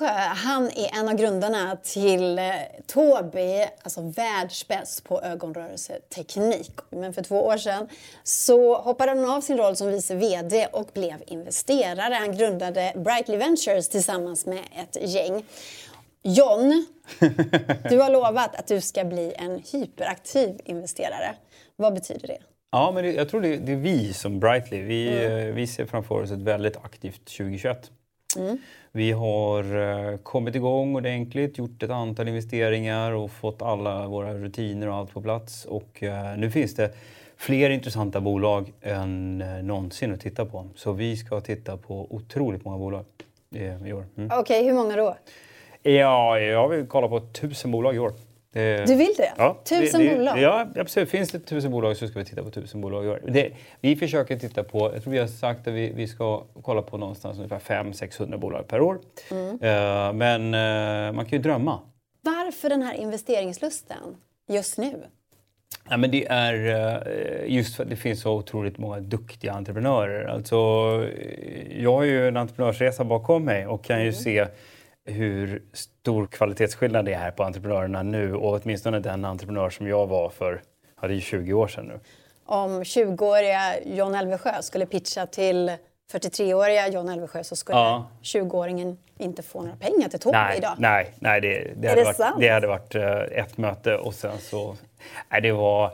Alvesjö, han är en av grundarna till eh, Tobii, alltså världsbäst på ögonrörelseteknik. Men för två år sedan så hoppade han av sin roll som vice VD och blev investerare. Han grundade Brightly Ventures tillsammans med ett gäng. John, du har lovat att du ska bli en hyperaktiv investerare. Vad betyder det? Ja, men det, jag tror det, det, är vi som Brightly. Vi, mm. vi ser framför oss ett väldigt aktivt 2021. Mm. Vi har uh, kommit igång ordentligt, gjort ett antal investeringar och fått alla våra rutiner och allt på plats. Och uh, nu finns det fler intressanta bolag än uh, någonsin att titta på. Så vi ska titta på otroligt många bolag i år. Mm. Okej, okay, hur många då? Ja, jag vill kolla på tusen bolag i år. Det, du vill det? Ja, tusen det, bolag? Ja, absolut. Finns det tusen bolag så ska vi titta på tusen bolag. Det, vi försöker titta på, jag tror vi har sagt att vi, vi ska kolla på någonstans ungefär 500-600 bolag per år. Mm. Uh, men uh, man kan ju drömma. Varför den här investeringslusten just nu? Ja, men det är uh, just för att det finns så otroligt många duktiga entreprenörer. Alltså, jag har ju en entreprenörsresa bakom mig och kan ju mm. se hur stor kvalitetsskillnad det är här på entreprenörerna nu och åtminstone den entreprenör som jag var för, ja det är 20 år sedan nu. Om 20-åriga John Elvesjö skulle pitcha till 43-åriga John Elvesjö så skulle ja. 20-åringen inte få några pengar till Tobbe nej, idag. Nej, nej det, det, hade, det varit, det hade varit uh, ett möte och sen så... Nej, det var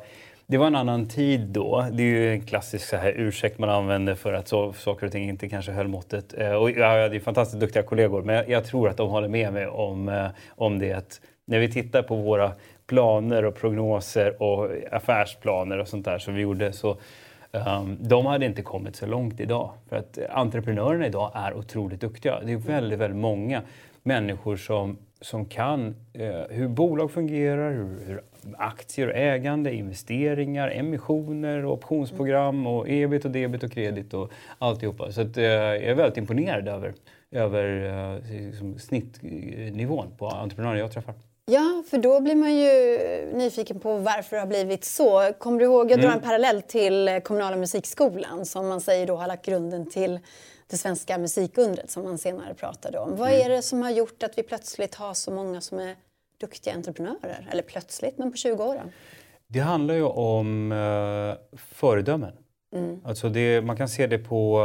det var en annan tid då. Det är ju en klassisk så här, ursäkt man använder för att så, saker och ting inte kanske höll måttet. Eh, och jag hade fantastiskt duktiga kollegor men jag, jag, tror att de håller med mig om, eh, om det. Att när vi tittar på våra planer och prognoser och affärsplaner och sånt där som vi gjorde så um, de hade inte kommit så långt idag. För att entreprenörerna idag är otroligt duktiga. Det är väldigt, väldigt många människor som, som kan eh, hur bolag fungerar, hur, hur aktier och ägande, investeringar, emissioner, optionsprogram och ebit och debit och kredit och alltihopa. Så att, eh, jag är väldigt imponerad över, över eh, liksom, snittnivån på entreprenörer jag träffar. Ja, för då blir man ju nyfiken på varför det har blivit så. Kommer du ihåg, jag drar mm. en parallell till kommunala musikskolan som man säger då har lagt grunden till det svenska musikundret som man senare pratade om. Vad mm. är det som har gjort att vi plötsligt har så många som är duktiga entreprenörer? Eller plötsligt, men på 20 år? Det handlar ju om eh, föredömen. Mm. Alltså det, man kan se det på,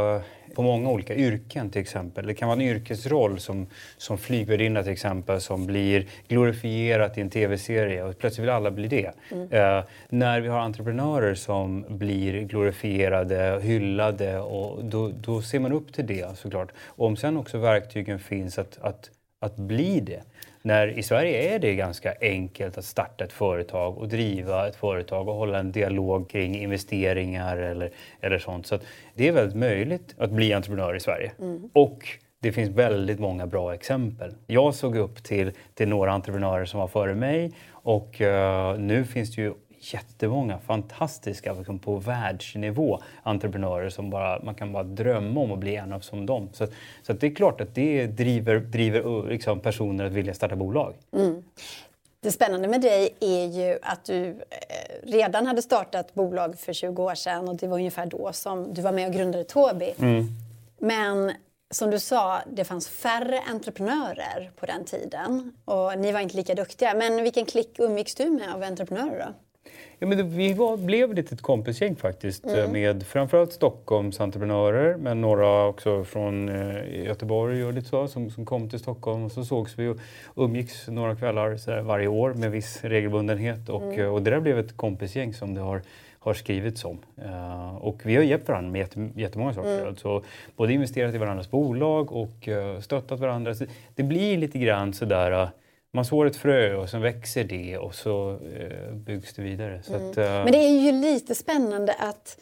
på många olika yrken till exempel. Det kan vara en yrkesroll som, som flygvärdinna till exempel som blir glorifierat i en tv-serie och plötsligt vill alla bli det. Mm. Eh, när vi har entreprenörer som blir glorifierade, hyllade och då, då ser man upp till det såklart. Och om sen också verktygen finns att, att, att bli det när i Sverige är det ganska enkelt att starta ett företag och driva ett företag och hålla en dialog kring investeringar eller, eller sånt. Så det är väldigt möjligt att bli entreprenör i Sverige. Mm. Och det finns väldigt många bra exempel. Jag såg upp till, till några entreprenörer som var före mig och uh, nu finns det ju jättemånga fantastiska liksom på världsnivå entreprenörer som bara, man kan bara drömma om att bli en av som dem. Så, så det är klart att det driver, driver liksom personer att vilja starta bolag. Mm. Det spännande med dig är ju att du eh, redan hade startat bolag för 20 år sedan och det var ungefär då som du var med och grundade Tobii. Mm. Men som du sa, det fanns färre entreprenörer på den tiden och ni var inte lika duktiga. Men vilken klick umgicks du med av entreprenörer då? Ja, men det, vi var, blev ett litet kompisgäng faktiskt mm. med framförallt Stockholms entreprenörer men några också från eh, Göteborg och lite så som, som kom till Stockholm och så sågs vi och umgicks några kvällar så varje år med viss regelbundenhet och, mm. och det där blev ett kompisgäng som det har har skrivits om. Uh, och vi har hjälpt varandra med jätte, jättemånga saker. Mm. Alltså, både investerat i varandras bolag och uh, stöttat varandra. Så det blir lite grann sådär uh, man sår ett frö och sen växer det och så eh, byggs det vidare. Mm. Att, uh... Men det är ju lite spännande att,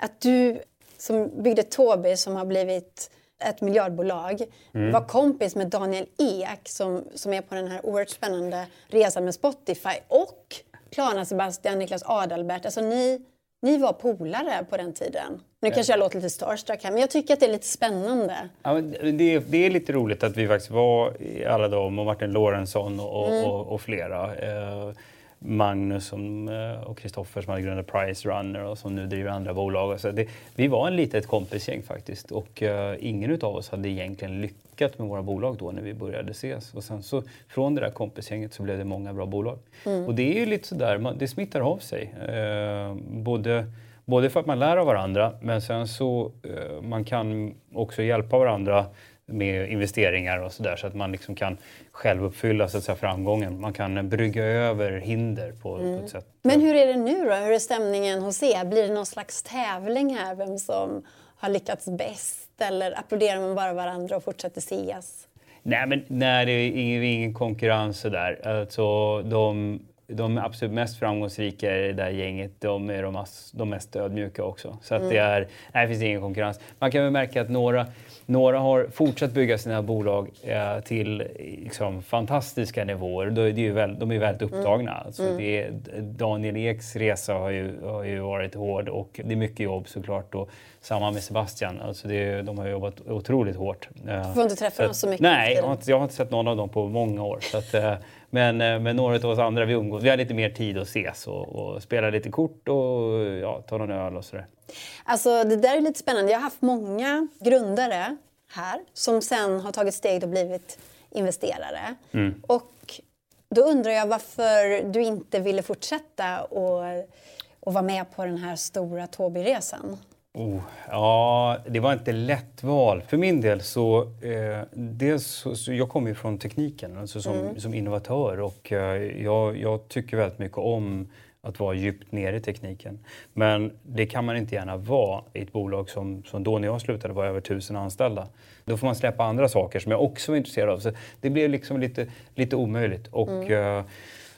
att du som byggde Tobii som har blivit ett miljardbolag mm. var kompis med Daniel Ek som, som är på den här oerhört spännande resan med Spotify och Klarna Sebastian, Niklas Adalbert. Alltså ni ni var polare på den tiden. Nu kanske jag låter lite starstruck här, men jag tycker att det är lite spännande. Ja, det, är, det är lite roligt att vi faktiskt var alla de och Martin Lorentzon och, mm. och, och, flera. Eh, Magnus som, eh, och Kristoffer som hade grundat Price Runner och som nu driver andra bolag. Så det, vi var en litet kompisgäng faktiskt och uh, ingen av oss hade egentligen lyckats med våra bolag då när vi började ses. Och sen så från det där kompisgänget så blev det många bra bolag. Mm. Och det är ju lite sådär, man, det smittar av sig. Uh, både Både för att man lär av varandra men sen så uh, man kan också hjälpa varandra med investeringar och sådär så att man liksom kan själv uppfylla så att säga, framgången. Man kan brygga över hinder på, mm. på ett mm. sätt. Men hur är det nu då? Hur är stämningen hos er? Blir det någon slags tävling här? Vem som har lyckats bäst? Eller applåderar man bara varandra och fortsätter ses? Nej, men nej, det är ingen, ingen konkurrens sådär. Alltså, de, de absolut mest framgångsrika i det där gänget, de är de, de mest ödmjuka också. Så att mm. det, är, nej, det finns ingen konkurrens. Man kan väl märka att några några har fortsatt bygga sina bolag eh, till liksom, fantastiska nivåer. De, är ju väl, de är väldigt mm. upptagna. Mm. Alltså, det är, Daniel Eks resa har ju, har ju varit hård och det är mycket jobb såklart. Och samma med Sebastian. Alltså det, de har jobbat otroligt hårt. Eh, du får inte träffa dem så mycket? Nej, jag har, inte, jag har, inte, sett någon av dem på många år. Så att, eh, men, eh, men några av oss andra vi umgås. Vi har lite mer tid att ses och, och spela lite kort och ja, ta någon öl och sådär. Alltså det där är lite spännande. Jag har haft många grundare här som sen har tagit steg och blivit investerare. Mm. Och då undrar jag varför du inte ville fortsätta och, och vara med på den här stora Tobii-resan? Oh, ja, det var inte lätt val. För min del så, eh, dels så, så jag kommer ju från tekniken alltså som, mm. som innovatör och eh, jag, jag, tycker väldigt mycket om att vara djupt nere i tekniken. Men det kan man inte gärna vara i ett bolag som, som då när jag slutade var över tusen anställda. Då får man släppa andra saker som jag också var intresserad av. Så det blev liksom lite, lite omöjligt. Och, mm. uh,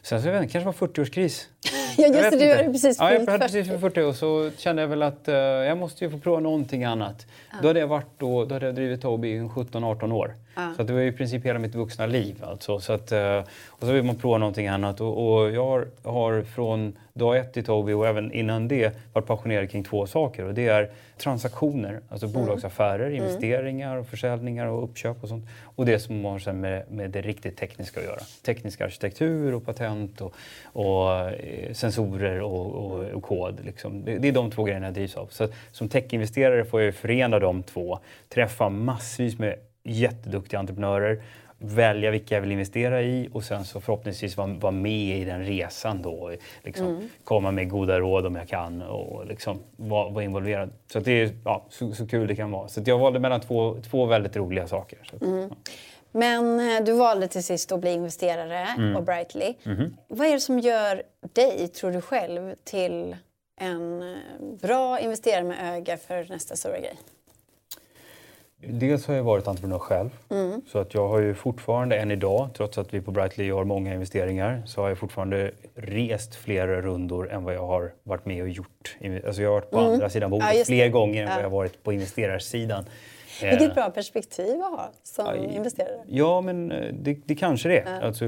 sen så jag vet kanske var 40-årskris. ja, just det, du hade precis ja, jag hade precis för 40 och så kände jag väl att uh, jag måste ju få prova någonting annat. Ja. Då hade jag varit då, då hade jag drivit Tobii i 17-18 år. Ja. Så det var i princip hela mitt vuxna liv. Alltså. Så att, uh, och så vill man prova någonting annat. Och, och jag har, har från dag ett i Tobii och även innan det varit passionerad kring två saker. Och det är transaktioner, alltså mm. bolagsaffärer, mm. investeringar, och försäljningar och uppköp och sånt. Och det som har med, med det riktigt tekniska att göra. Teknisk arkitektur och patent och, och eh, sensorer och, och, och kod. Liksom. Det, det, är de två grejerna jag drivs av. Så som techinvesterare får jag förena de två, träffa massvis med jätteduktiga entreprenörer välja vilka jag vill investera i och sen så förhoppningsvis vara, vara med i den resan då. Liksom, mm. Komma med goda råd om jag kan och liksom vara, vara involverad. Så det är ja, så, så, kul det kan vara. Så jag valde mellan två, två väldigt roliga saker. Så, mm. ja. Men eh, du valde till sist att bli investerare mm. på Brightly. Mm. Vad är det som gör dig, tror du själv, till en eh, bra investerare med öga för nästa stora grej? Dels har jag varit entreprenör själv. Mm. Så att jag har ju fortfarande än idag, trots att vi på Brightly gör många investeringar, så har jag fortfarande rest fler rundor än vad jag har varit med och gjort. Alltså jag har varit på mm. andra sidan bordet ja, fler gånger än vad jag har varit på investerarsidan. Vilket eh, bra perspektiv att ha som ja, investerare. Ja, men eh, det, det kanske det är. Ja. Alltså,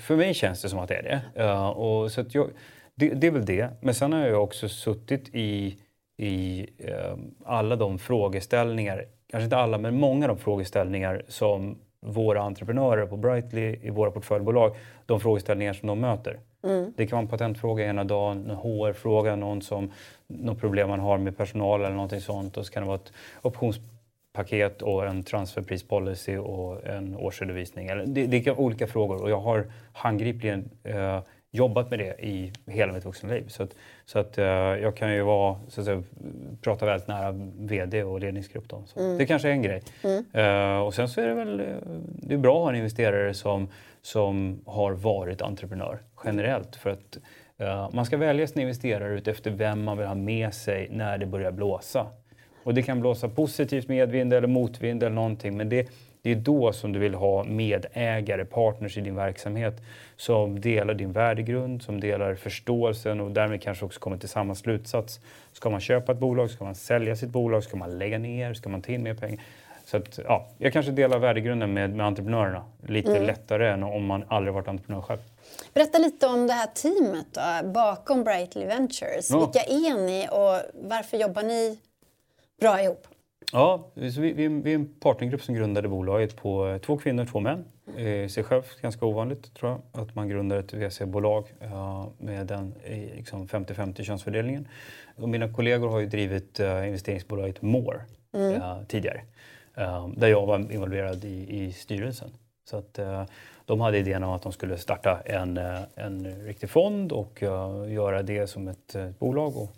för mig känns det som att det är det. Uh, och så jag, det, det är väl det. Men sen har jag också suttit i, i uh, alla de frågeställningar kanske inte alla, men många av de frågeställningar som våra entreprenörer på Brightly i våra portföljbolag, de frågeställningar som de möter. Mm. Det kan vara en patentfråga ena dagen, en HR-fråga, någon som, något problem man har med personal eller någonting sånt. Och så kan det vara ett optionspaket och en transferprispolicy och en årsredovisning. Det, det är olika frågor och jag har handgripligen eh, jobbat med det i hela mitt vuxna liv. Så att, så att uh, jag kan ju vara, så att säga, prata väldigt nära VD och ledningsgrupp. Då. Så mm. Det kanske är en grej. Mm. Uh, och sen så är det väl det är bra att ha en investerare som, som har varit entreprenör generellt. För att uh, man ska välja sina investerare utefter vem man vill ha med sig när det börjar blåsa. Och det kan blåsa positivt medvind eller motvind eller någonting. Men det, det är då som du vill ha medägare, partners i din verksamhet som delar din värdegrund, som delar förståelsen och därmed kanske också kommer till samma slutsats. Ska man köpa ett bolag? Ska man sälja sitt bolag? Ska man lägga ner? Ska man ta in mer pengar? Så att, ja, jag kanske delar värdegrunden med, med entreprenörerna lite mm. lättare än om man aldrig varit entreprenör själv. Berätta lite om det här teamet då, bakom Brightly Ventures. Ja. Vilka är ni och varför jobbar ni bra ihop? Ja, så vi, vi, vi är en partnergrupp som grundade bolaget på två kvinnor, två män. I sig själv ganska ovanligt tror jag, att man grundar ett VC-bolag med den liksom 50-50 könsfördelningen. Och mina kollegor har ju drivit investeringsbolaget More mm. tidigare. Där jag var involverad i, i styrelsen. Så att, de hade idén om att de skulle starta en, en riktig fond och göra det som ett, ett bolag. Och,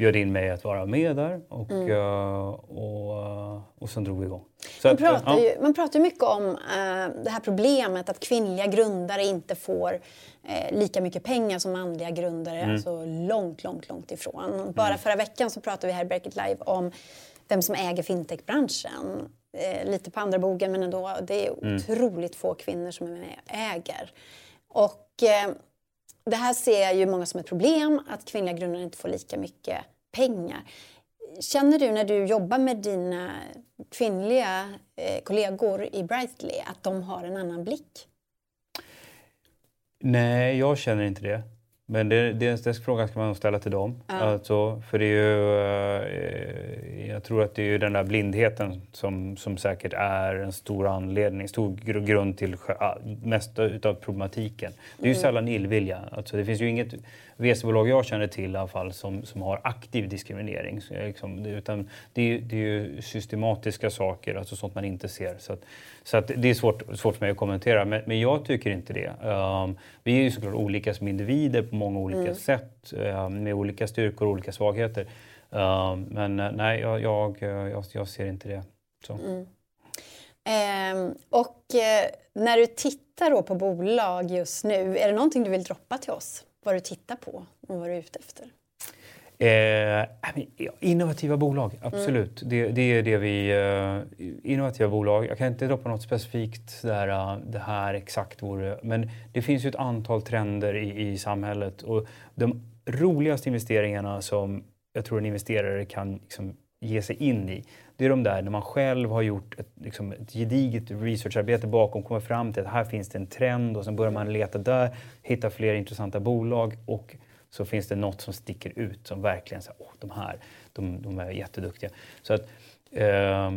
bjöd in mig att vara med där och, mm. uh, och, och sen drog vi igång. Så man, pratar att, ju, man pratar mycket om uh, det här problemet att kvinnliga grundare inte får uh, lika mycket pengar som manliga grundare, mm. alltså långt, långt, långt ifrån. Bara mm. förra veckan så pratade vi här i Break It Live om vem som äger fintechbranschen. lite på andra bogen men ändå, det är mm. otroligt få kvinnor som är med och äger. Och det här ser ju många som ett problem, att kvinnliga grundare inte får lika mycket pengar. Känner du när du jobbar med dina kvinnliga eh, kollegor i Brightly att de har en annan blick? Nej, jag känner inte det. Men det, det, den frågan ska man nog ställa till dem. Ja. Alltså, för det är ju, eh, jag tror att det är den där blindheten som, som säkert är en stor anledning, stor grund till mest utav problematiken. Det är ju mm. sällan illvilja. Alltså, det finns ju inget VC-bolag jag känner till i alla fall som, som har aktiv diskriminering. Liksom, utan det, det, är ju systematiska saker, alltså sånt man inte ser. Så, att, så att det är svårt, svårt för mig att kommentera, men, men jag tycker inte det. Um, vi är ju såklart olika som individer på många olika mm. sätt um, med olika styrkor och olika svagheter. Um, men uh, nej, jag, jag, jag, jag, ser inte det. Så. Mm. Eh, och eh, när du tittar på bolag just nu, är det någonting du vill droppa till oss? Vad du tittar på och vad du är ute efter? Eh, innovativa bolag, absolut. Mm. Det, det, är det vi... Uh, innovativa bolag. Jag kan inte droppa något specifikt där uh, det här exakt vore... Men det finns ju ett antal trender i, i samhället och de roligaste investeringarna som jag tror en investerare kan liksom, ge sig in i, det är de där när man själv har gjort ett, liksom, ett gediget researcharbete bakom, kommer fram till att här finns det en trend och sen börjar man leta där, hitta fler intressanta bolag och så finns det något som sticker ut som verkligen säger, åh, de här, de, de är jätteduktiga. Så att eh,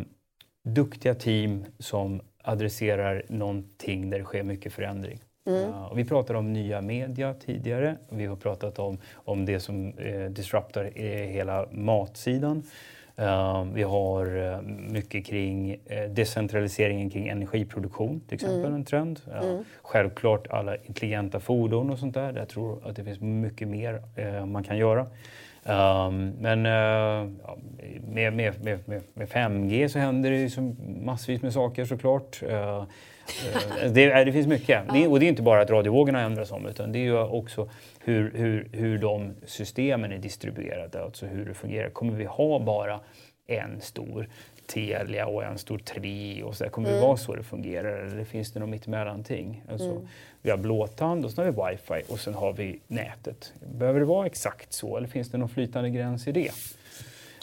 duktiga team som adresserar någonting där det sker mycket förändring. Mm. Uh, vi pratade om nya media tidigare. Vi har pratat om, om det som eh, disruptar eh, hela matsidan. Uh, vi har uh, mycket kring uh, decentraliseringen kring energiproduktion, till exempel mm. en trend. Mm. Självklart alla intelligenta fordon och sånt där. Jag tror att det finns mycket mer man kan göra. Um, men ja, med, med, med, med, 5G så händer det ju massvis med saker såklart. det, det finns mycket. Det, och det är inte bara att radiovågorna ändras om utan det är ju också hur, hur, hur de systemen är distribuerade, alltså hur det fungerar. Kommer vi ha bara en stor Telia och en stor Tre och så där. Kommer mm. det vara så det fungerar eller finns det något mittemellanting? Alltså, mm. Vi har blåtand och sen har vi wifi och sen har vi nätet. Behöver det vara exakt så eller finns det någon flytande gräns i det?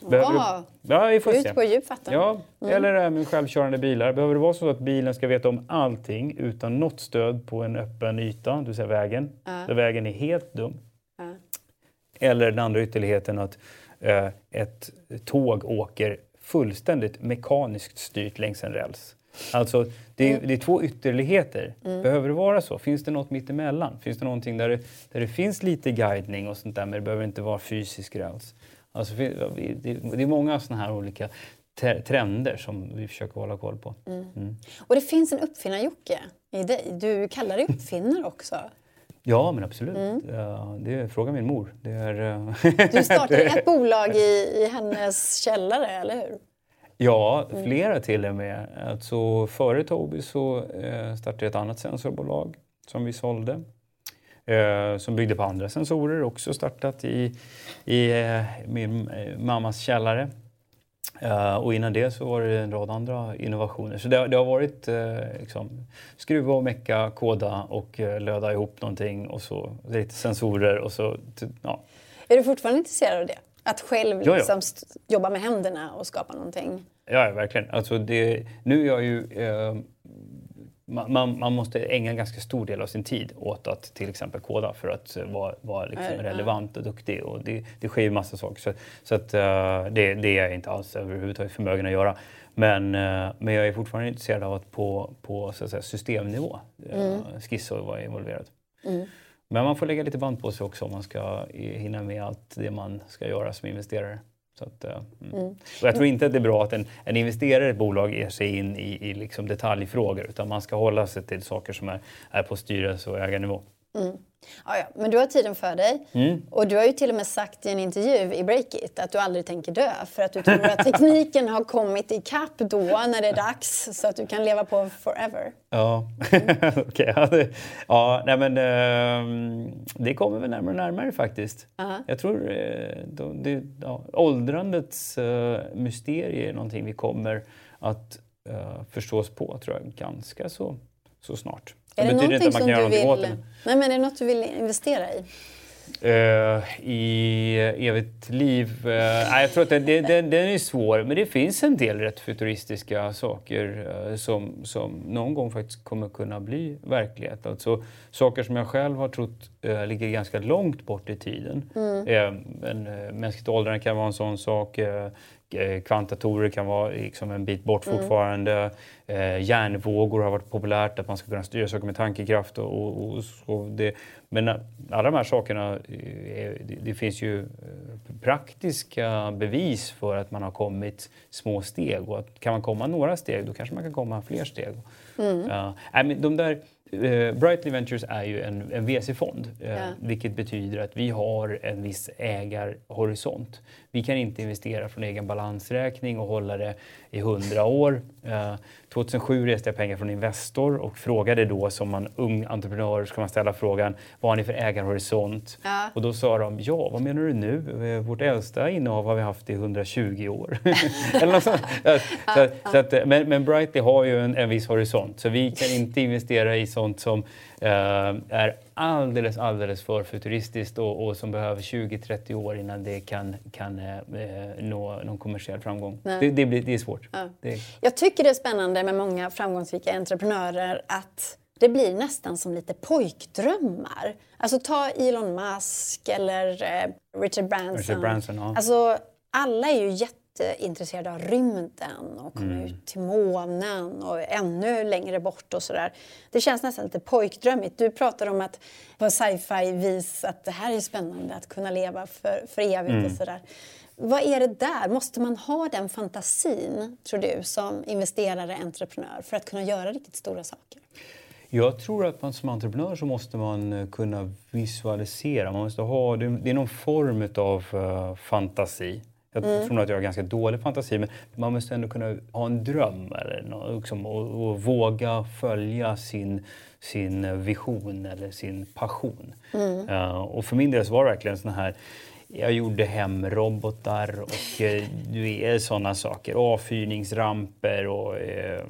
Behöver ja, det... ja, vi får ut på djupvatten. Ja, mm. Eller det här med självkörande bilar. Behöver det vara så att bilen ska veta om allting utan något stöd på en öppen yta, det vill säga vägen, ja. där vägen är helt dum? Ja. Eller den andra ytterligheten att eh, ett tåg åker fullständigt mekaniskt styrt längs en räls. Alltså, det är, mm. det är två ytterligheter. Mm. Behöver det vara så? Finns det något mittemellan? Finns det någonting där det, där det finns lite guidning och sånt där men det behöver inte vara fysisk räls? Alltså, det är många sådana här olika trender som vi försöker hålla koll på. Mm. Mm. Och det finns en uppfinnar-Jocke i dig. Du kallar dig uppfinnare också. Ja, men absolut. Mm. Det är, fråga min mor. Det är, eh, du startade ett bolag i, i hennes källare, eller hur? Ja, mm. flera till och med. Alltså, före Tobii så eh, startade jag ett annat sensorbolag som vi sålde eh, som byggde på andra sensorer, också startat i, i min mammas källare. Uh, och innan det så var det en rad andra innovationer. Så det, det har varit uh, liksom, skruva och mecka, koda och uh, löda ihop någonting och så lite sensorer och så... Ja. Är du fortfarande intresserad av det? Att själv ja, liksom, jobba med händerna och skapa någonting? Ja, verkligen. Alltså det, nu är jag ju man, man, man, måste ägna en ganska stor del av sin tid åt att till exempel koda för att vara, vara liksom relevant och duktig. Och det, det sker ju massa saker. Så, så att, uh, det, det är jag inte alls överhuvudtaget förmögen att göra. Men, uh, men jag är fortfarande intresserad av att på, på så att säga, systemnivå uh, skissa och vara involverad. Mm. Men man får lägga lite band på sig också om man ska hinna med allt det man ska göra som investerare. Så att, mm. Mm. Och jag tror inte att det är bra att en, en investerare i ett bolag ger sig in i, i liksom detaljfrågor utan man ska hålla sig till saker som är, är på styrelse och ägarnivå. Mm. Ja, ja, men du har tiden för dig. Mm. Och du har ju till och med sagt i en intervju i Breakit att du aldrig tänker dö för att du tror att tekniken har kommit ikapp då när det är dags så att du kan leva på forever. Ja, mm. okej. Okay, ja, nej, men uh, det kommer väl närmare och närmare faktiskt. Uh -huh. Jag tror uh, de, det, ja, åldrandets uh, mysterie är någonting vi kommer att uh, förstås på tror jag, ganska så, så snart. Är det, det någonting som du vill... Nej, men är det något du vill investera i? Uh, I evigt liv? Uh, nej, jag tror att den, den, den, är svår, men det finns en del rätt futuristiska saker uh, som, som någon gång faktiskt kommer kunna bli verklighet. Alltså saker som jag själv har trott ligger ganska långt bort i tiden. Mm. mänskligt åldrande kan vara en sån sak. Eh, kvantdatorer kan vara liksom en bit bort mm. fortfarande. Eh, järnvågor har varit populärt, att man ska kunna styra saker med tankekraft. Och, och, och det. Men alla de här sakerna, eh, det, finns ju eh, praktiska bevis för att man har kommit små steg. Och att kan man komma några steg, då kanske man kan komma fler steg. Mm. Uh, de där, Uh, Brightly Ventures är ju en, en VC-fond, uh, ja. vilket betyder att vi har en viss ägarhorisont. Vi kan inte investera från egen balansräkning och hålla det i hundra år. Uh, 2007 reste jag pengar från Investor och frågade då som man ung entreprenör ska man ställa frågan vad har ni för ägarhorisont? Ja. Och då sa de ja, vad menar du nu? Eh, vårt äldsta innehav har vi haft i 120 år. Eller så, så, så att, men, men Brightly har ju en, en viss horisont så vi kan inte investera i sånt som uh, är alldeles, alldeles för futuristiskt och, och som behöver 20-30 år innan det kan, kan uh, nå någon kommersiell framgång. Det, det, blir, det är svårt. Ja. Det... Jag tycker det är spännande med många framgångsrika entreprenörer att det blir nästan som lite pojkdrömmar. Alltså ta Elon Musk eller eh, Richard Branson. Richard Branson ja. alltså, alla är ju jätteintresserade av rymden och komma mm. ut till månen och ännu längre bort och sådär. Det känns nästan lite pojkdrömmigt. Du pratar om att på sci-fi vis att det här är spännande att kunna leva för, för evigt mm. och sådär. Vad är det där? Måste man ha den fantasin, tror du, som investerare, entreprenör för att kunna göra riktigt stora saker? Jag tror att man som entreprenör så måste man eh, kunna visualisera. Man måste ha, det är någon form av uh, fantasi. Jag mm. tror nog att jag har ganska dålig fantasi men man måste ändå kunna ha en dröm eller liksom, och, och, våga följa sin, sin vision eller sin passion. Mm. Uh, och för min del så var det verkligen sån här jag gjorde hemrobotar och eh, sådana saker. Avfyrningsramper och eh,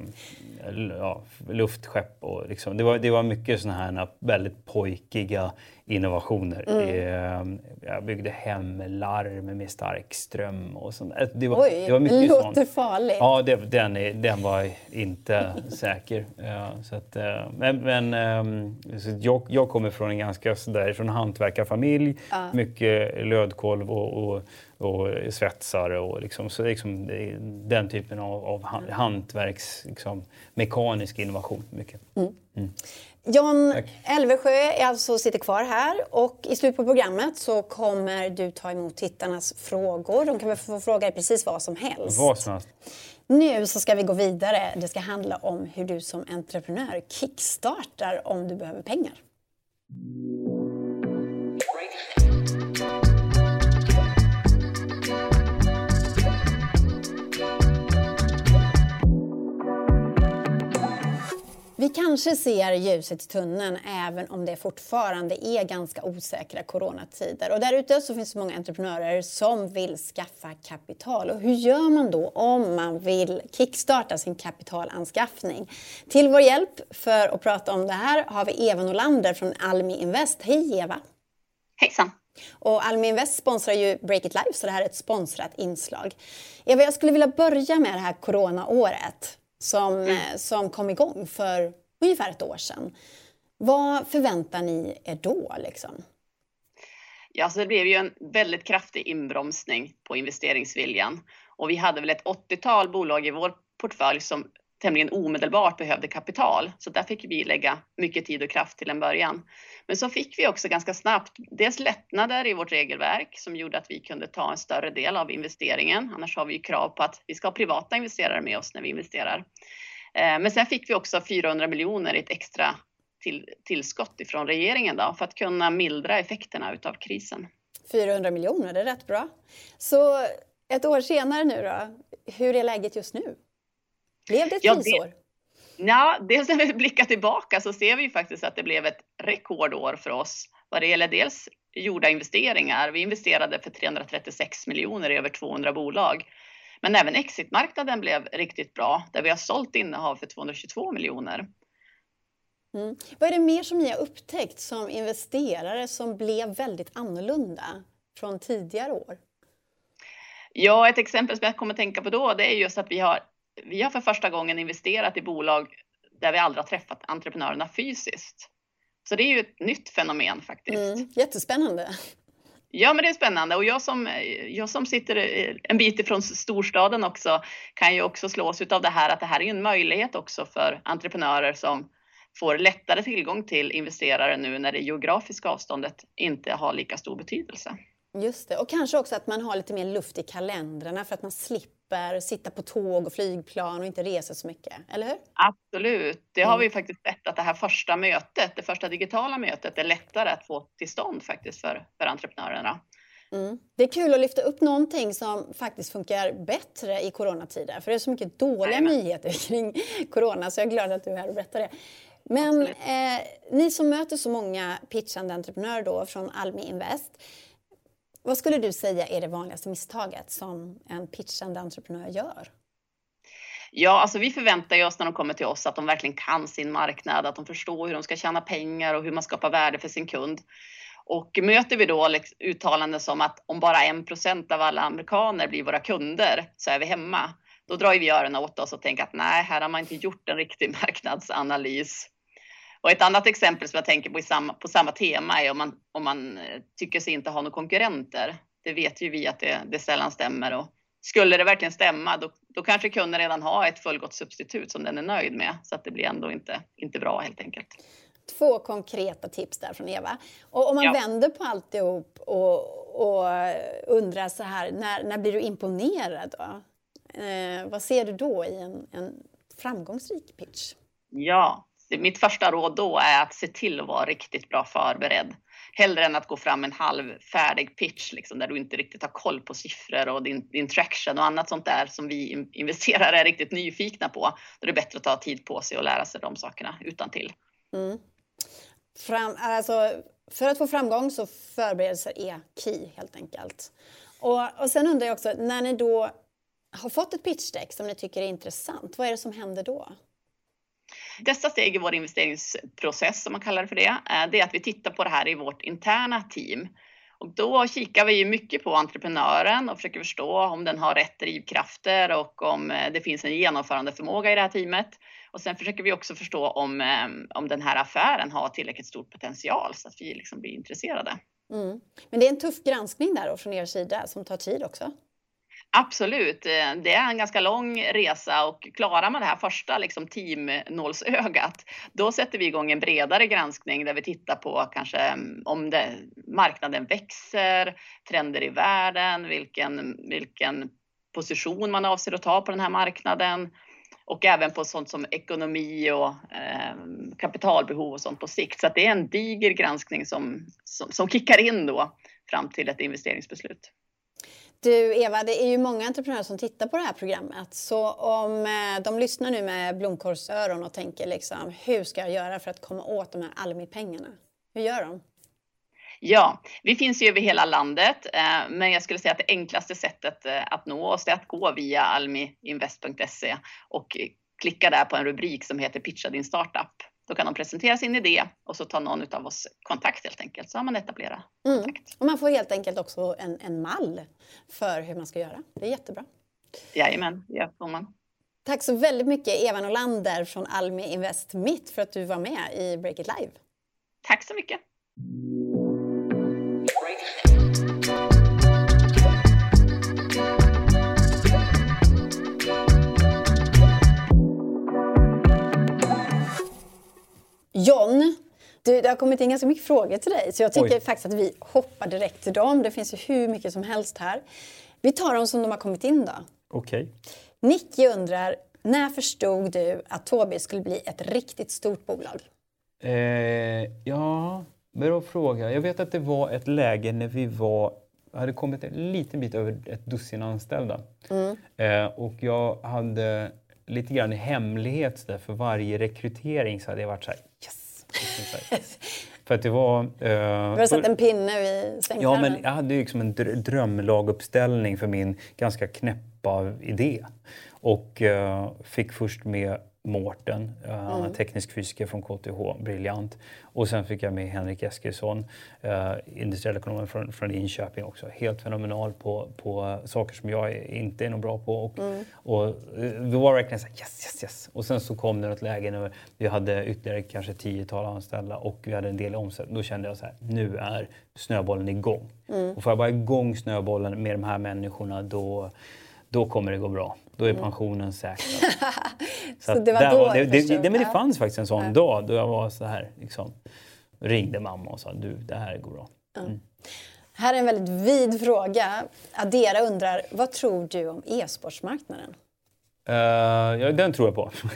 ja, luftskepp. Och liksom. det, var, det var mycket sådana här väldigt pojkiga innovationer. Mm. Jag byggde hemlarm med stark ström och sånt. Det var, Oj, det var mycket låter sånt. farligt. Ja, det, den, är, den var inte säker. Ja, så att, eh, men men ehm, så jag, jag kommer från en ganska sådär, från hantverkarfamilj. Ja. Mycket lödkolv och, och och svetsare och liksom, så liksom, den typen av, av hantverks, liksom, mekanisk innovation. Mycket. Mm. Mm. John Elvesjö är alltså, sitter kvar här och i slutet på programmet så kommer du ta emot tittarnas frågor. De kan få fråga dig precis vad som helst. Vad som helst. Nu så ska vi gå vidare. Det ska handla om hur du som entreprenör kickstartar om du behöver pengar. Vi kanske ser ljuset i tunneln även om det fortfarande är ganska osäkra coronatider. Och där ute så finns det många entreprenörer som vill skaffa kapital. Och hur gör man då om man vill kickstarta sin kapitalanskaffning? Till vår hjälp för att prata om det här har vi Eva Nolander från Almi Invest. Hej Eva! Hejsan! Och Almi Invest sponsrar ju Break It Live så det här är ett sponsrat inslag. Eva, jag skulle vilja börja med det här coronaåret som, mm. som kom igång för ungefär ett år sedan. Vad förväntar ni er då? Liksom? Ja, så det blev ju en väldigt kraftig inbromsning på investeringsviljan och vi hade väl ett 80-tal bolag i vår portfölj som tämligen omedelbart behövde kapital. Så där fick vi lägga mycket tid och kraft till en början. Men så fick vi också ganska snabbt dels lättnader i vårt regelverk som gjorde att vi kunde ta en större del av investeringen. Annars har vi krav på att vi ska ha privata investerare med oss när vi investerar. Eh, men sen fick vi också 400 miljoner i ett extra till, tillskott ifrån regeringen då, för att kunna mildra effekterna utav krisen. 400 miljoner, det är rätt bra. Så ett år senare nu då, hur är läget just nu? Blev det ett ja, krisår? Ja, dels när vi blickar tillbaka så ser vi faktiskt att det blev ett rekordår för oss vad det gäller dels gjorda investeringar. Vi investerade för 336 miljoner i över 200 bolag. Men även exitmarknaden blev riktigt bra där vi har sålt innehav för 222 miljoner. Mm. Vad är det mer som ni har upptäckt som investerare som blev väldigt annorlunda från tidigare år? Ja, ett exempel som jag kommer att tänka på då, det är just att vi har, vi har för första gången investerat i bolag där vi aldrig har träffat entreprenörerna fysiskt. Så det är ju ett nytt fenomen faktiskt. Mm, jättespännande. Ja, men det är spännande och jag som, jag som sitter en bit ifrån storstaden också kan ju också slås av det här att det här är en möjlighet också för entreprenörer som får lättare tillgång till investerare nu när det geografiska avståndet inte har lika stor betydelse. Just det, och kanske också att man har lite mer luft i kalendrarna för att man slipper sitta på tåg och flygplan och inte resa så mycket, eller hur? Absolut, det har mm. vi faktiskt sett att det här första mötet, det första digitala mötet är lättare att få till stånd faktiskt för, för entreprenörerna. Mm. Det är kul att lyfta upp någonting som faktiskt funkar bättre i coronatider, för det är så mycket dåliga Nej, nyheter kring corona, så jag är glad att du är här och berättar det. Men eh, ni som möter så många pitchande entreprenörer då från Almi Invest, vad skulle du säga är det vanligaste misstaget som en pitchande entreprenör gör? Ja, alltså vi förväntar oss när de kommer till oss att de verkligen kan sin marknad, att de förstår hur de ska tjäna pengar och hur man skapar värde för sin kund. Och möter vi då liksom uttalanden som att om bara en procent av alla amerikaner blir våra kunder så är vi hemma. Då drar vi öronen åt oss och tänker att nej, här har man inte gjort en riktig marknadsanalys. Och ett annat exempel som jag tänker på samma, på samma tema är om man, om man eh, tycker sig inte ha några konkurrenter. Det vet ju vi att det, det sällan stämmer och skulle det verkligen stämma då, då kanske kunden redan har ett fullgott substitut som den är nöjd med så att det blir ändå inte, inte bra helt enkelt. Två konkreta tips där från Eva. Och om man ja. vänder på alltihop och, och undrar så här, när, när blir du imponerad då? Eh, vad ser du då i en, en framgångsrik pitch? Ja, mitt första råd då är att se till att vara riktigt bra förberedd. Hellre än att gå fram en halvfärdig pitch liksom, där du inte riktigt har koll på siffror och din, din traction och annat sånt där som vi investerare är riktigt nyfikna på. Då är det bättre att ta tid på sig och lära sig de sakerna utan till. Mm. Fram, alltså, för att få framgång så förberedelser är key helt enkelt. Och, och sen undrar jag också, när ni då har fått ett pitchdeck som ni tycker är intressant, vad är det som händer då? Nästa steg i vår investeringsprocess, som man kallar det för det, eh, det är att vi tittar på det här i vårt interna team. Och då kikar vi mycket på entreprenören och försöker förstå om den har rätt drivkrafter och om eh, det finns en genomförandeförmåga i det här teamet. Och sen försöker vi också förstå om, eh, om den här affären har tillräckligt stor potential så att vi liksom blir intresserade. Mm. Men det är en tuff granskning där från er sida som tar tid också? Absolut, eh, det är en ganska lång resa och klarar man det här första liksom, teamnålsögat, då sätter vi igång en bredare granskning där vi tittar på kanske mm, om det, marknaden växer, trender i världen, vilken, vilken position man avser att ta på den här marknaden och även på sånt som ekonomi och eh, kapitalbehov och sånt på sikt. Så det är en diger granskning som, som, som kickar in då fram till ett investeringsbeslut. Du Eva, det är ju många entreprenörer som tittar på det här programmet. Så om eh, de lyssnar nu med blomkorsöron och tänker liksom, hur ska jag göra för att komma åt de här Almi-pengarna? Hur gör de? Ja, vi finns ju över hela landet, eh, men jag skulle säga att det enklaste sättet eh, att nå oss är att gå via almiinvest.se och klicka där på en rubrik som heter Pitcha din startup. Då kan de presentera sin idé och så tar någon av oss kontakt helt enkelt. Så har man etablerat mm. kontakt. Och man får helt enkelt också en, en mall för hur man ska göra. Det är jättebra. Jajamän, det får man. Tack så väldigt mycket Eva Nolander från Almi Invest Mitt för att du var med i Break It Live. Tack så mycket. John, du, det har kommit in ganska mycket frågor till dig så jag tycker Oj. faktiskt att vi hoppar direkt till dem. Det finns ju hur mycket som helst här. Vi tar dem som de har kommit in då. Okej. Nicky undrar, när förstod du att Tobii skulle bli ett riktigt stort bolag? Eh, ja, bra fråga. Jag vet att det var ett läge när vi var, hade kommit en liten bit över ett dussin anställda. Eh, och jag hade lite grann i hemlighet så där, för varje rekrytering så hade jag varit så här yes! För att det var... Du Eh, har satt en pinne vid Ja, svängskärmen. men jag hade ju liksom en dr- drömlaguppställning för min ganska knäppa idé. Och eh, fick först med Mårten, uh, teknisk fysiker från KTH, briljant. Och sen fick jag med Henrik Eskilsson, uh, industriell ekonom från, från Linköping också. Helt fenomenal på, på saker som jag inte är nog bra på. Och, och eh, det var verkligen så här, yes, yes, yes. Och sen så kom det något läge när vi hade ytterligare kanske tiotal anställda och vi hade en del omsättning. Då kände jag så här, nu är snöbollen igång. Och får jag bara igång snöbollen med de här människorna då, då kommer det gå bra. Då är pensionen säkrad. Så att det var då det, du det, förstod. det, men det Ja. fanns faktiskt en sån dag då jag var så här, liksom, ringde mamma och sa du, det här går bra. Här är en väldigt vid fråga. Adera undrar, vad tror du om e-sportsmarknaden? Eh, ja, den tror jag på.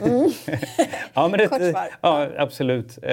ja, men det, Mm. Kort svar. ja, absolut. Eh,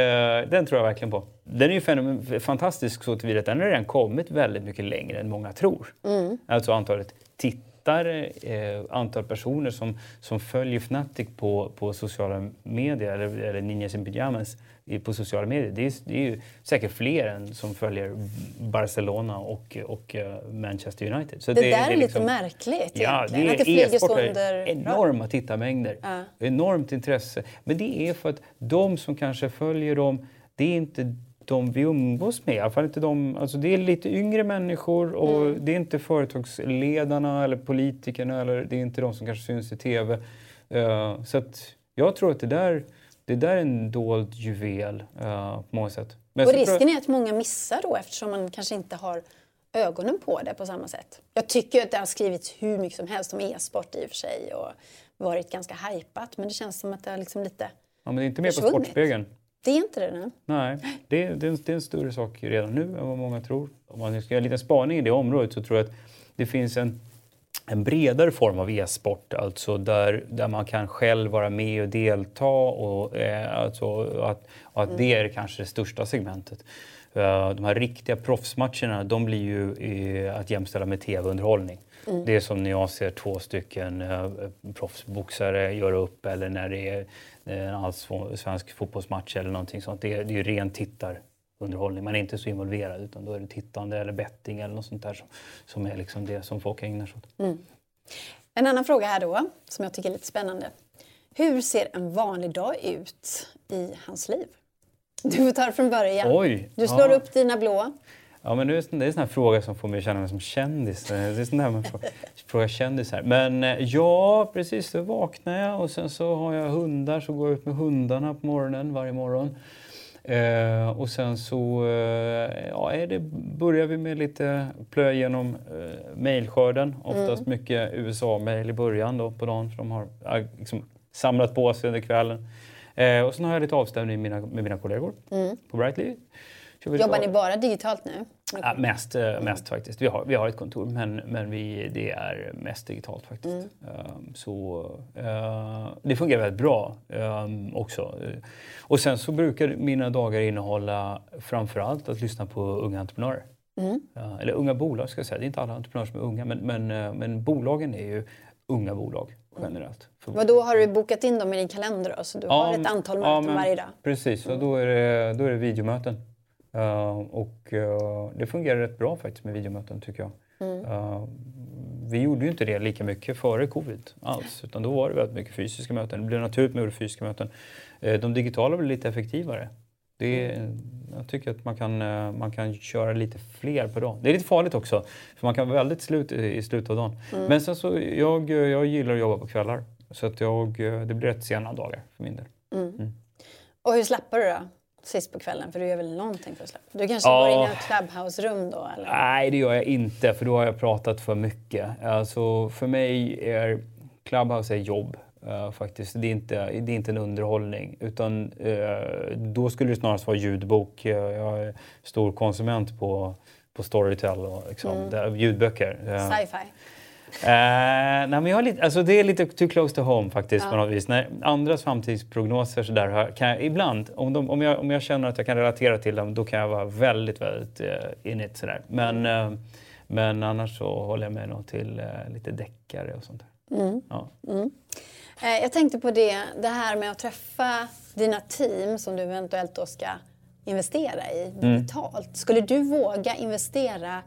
den tror jag verkligen på. Den är ju fenomen- fantastisk så tillvida att den har redan kommit väldigt mycket längre än många tror. Mm. Alltså antalet tittare, eh, antal personer som, som följer Fnatic på, på sociala medier eller, eller Ninjas in Pyjamas på sociala medier. Det är, det är ju säkert fler än som följer Barcelona och, och eh, Manchester United. Så Det, där är, lite liksom- märkligt Ja, egentligen. det att det är flyger så är under enorma tittarmängder. Ja. Enormt intresse. Men det är för att de som kanske följer dem, det är inte de vi umgås med. I alla fall inte de, alltså det är lite yngre människor och Mm. det är inte företagsledarna eller politikerna eller det är inte de som kanske syns i TV. Eh, så jag tror att det där, det där är en dold juvel eh, på många sätt. Men Och jag- risken är att många missar då eftersom man kanske inte har ögonen på det på samma sätt. Jag tycker att det har skrivits hur mycket som helst om e-sport i och för sig och varit ganska hypat men det känns som att det har liksom lite... ja, men det är inte med på. Sportspegeln. Det är inte det nu. Nej, det, är- det, det är en större sak redan nu än vad många tror. Om man ska göra en liten spaning i det området så tror jag att det finns en, en bredare form av e-sport, alltså där, där man kan själv vara med och delta och, eh, alltså, att, och att det är kanske det största segmentet. Eh, de här riktiga proffsmatcherna de blir ju eh, att jämställa med tv-underhållning. Det är som när jag ser två stycken eh, proffsboxare göra upp eller när det är eh, en allsvensk fotbollsmatch eller någonting sånt. Det är, det är ju ren tittarunderhållning. Man är inte så involverad utan då är det tittande eller betting eller något sånt där som, som är liksom det som folk ägnar sig åt. En annan fråga här då som jag tycker är lite spännande. Hur ser en vanlig dag ut i hans liv? Du får ta det från början. Oj, Du slår ja. upp dina blå. Ja, men sån- det är en sån här fråga som får mig att känna mig som kändis. Det är sån där man får fråga kändisar. Men eh, ja, precis. Då vaknar jag och sen så har jag hundar så går jag ut med hundarna på morgonen varje morgon. Eh, och sen så eh, ja, det, börjar vi med lite plöja igenom eh, mejlskörden. Oftast mycket USA-mejl i början då på dagen för de har eh, liksom, samlat på sig under kvällen. Eh, och sen har jag lite avstämning med mina, med mina kollegor på Brightly. Jobbar ni bara digitalt nu? Ja, mest, eh, mest faktiskt. Vi har, vi har ett kontor men, men vi, det är mest digitalt faktiskt. Ehm, så eh, det fungerar väldigt bra ehm, också. Eh, Och sen så brukar mina dagar innehålla framförallt att lyssna på unga entreprenörer. Ja, eller unga bolag ska jag säga. Det är inte alla entreprenörer som är unga men, men, men bolagen är ju unga bolag generellt. För- Vad då har du bokat in dem i din kalender då? Så du har ett antal möten ja, men varje dag? Precis, och då är det, då är det videomöten. Eh, och eh, det fungerar rätt bra faktiskt med videomöten tycker jag. Mm. Eh, vi gjorde ju inte det lika mycket före covid alls, utan då var det väldigt mycket fysiska möten. Det blev naturligt med fysiska möten. De digitala blir lite effektivare. Det är, jag tycker att man kan, man kan köra lite fler per dag. Det är lite farligt också, för man kan vara väldigt slut i, i slutet av dagen. Mm. Men sen så, jag, jag gillar att jobba på kvällar. Så att jag, det blir rätt sena dagar för min del. Och hur slappar du då? Sist på kvällen? För du gör väl någonting för att slappa? Du kanske Ja. går in i ett clubhouse-rum då? Eller? Nej, det gör jag inte för då har jag pratat för mycket. Alltså, för mig är Clubhouse är jobb. eh, faktiskt. Det är, inte, det är inte en underhållning. Utan eh, då skulle det snarast vara ljudbok. Eh, Jag är stor konsument på, på Storytel och liksom, där, ljudböcker. Eh, Sci-fi? Eh, nej, men jag har lite, alltså det är lite too close to home faktiskt Ja. på något vis. När andras framtidsprognoser så där, kan jag, ibland, om, de, om, jag, om jag känner att jag kan relatera till dem, då kan jag vara väldigt, väldigt uh, in it sådär. Men, eh, men annars så håller jag mig nog till eh, lite deckare och sånt där. Mm. Ja. Eh, Jag tänkte på det, det här med att träffa dina team som du eventuellt då ska investera i Mm. digitalt. Skulle du våga investera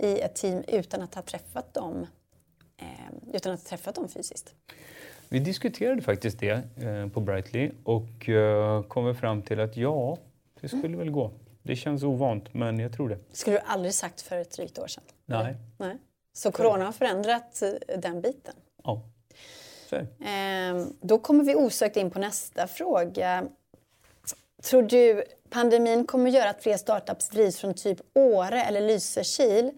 i ett team utan att ha träffat dem, utan att ha träffat dem fysiskt? Vi diskuterade faktiskt det eh, på Brightly och eh, kom fram till att ja, det skulle väl gå. Det känns ovant, men jag tror det. skulle du aldrig sagt för ett drygt år sedan? Nej. Nej. Så corona har förändrat eh, den biten? Ja. Ehm, Då kommer vi osökt in på nästa fråga. Tror du pandemin kommer göra att fler startups drivs från typ Åre eller Lysekil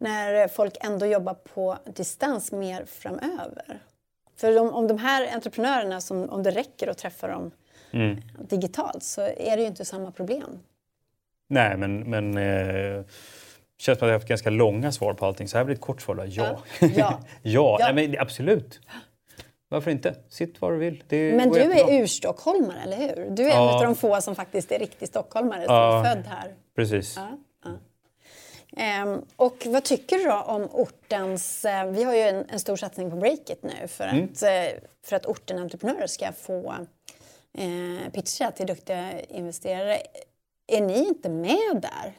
när folk ändå jobbar på distans mer framöver? För om, om de här entreprenörerna, som, om det räcker att träffa dem Mm. digitalt så är det ju inte samma problem. Nej, men, men eh, känns som att jag har haft ganska långa svar på allting. Så här blir ett kort svar då. Ja. Ja. Ja. ja. Ja. Nej, men absolut. Varför inte? Sitt var du vill. Men du jättebra. är urstockholmare, eller hur? Du är Ja. en av de få som faktiskt är riktig stockholmare, som är född här. Precis. Ehm, och vad tycker du då om ortens... Eh, vi har ju en, en stor satsning på Breakit nu för Mm. att, eh, för att orten entreprenörer ska få eh, pitcha till duktiga investerare. Är ni inte med där?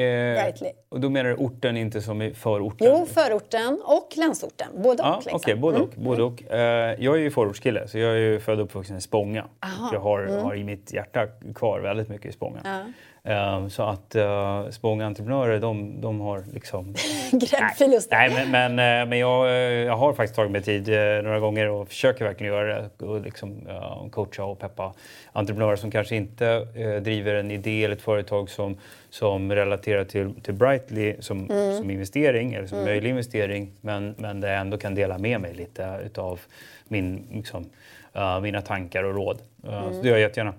Eh, och då menar du orten inte som i förorten? Jo, förorten och landsorten. Både Ja, och. Liksom. både Mm. och. Både och. Eh, jag är ju förortskille, så jag är ju född och uppvuxen i Spånga. Aha, Jag har, har i mitt hjärta kvar väldigt mycket i Spånga. Ja. Eh, så att uh, Spånga entreprenörer, de, de har liksom... Gräddfil just det. Nej, men, men, eh, men jag, eh, jag har faktiskt tagit mig tid eh, några gånger och försöker verkligen göra det. Och liksom, coacha och peppa entreprenörer som kanske inte eh, driver en idé eller ett företag som, som relaterar till, till Brightly som, som investering eller som möjlig investering. Men, men där jag ändå kan dela med mig lite utav min, liksom, eh, mina tankar och råd. Eh, Så det gör jag jättegärna.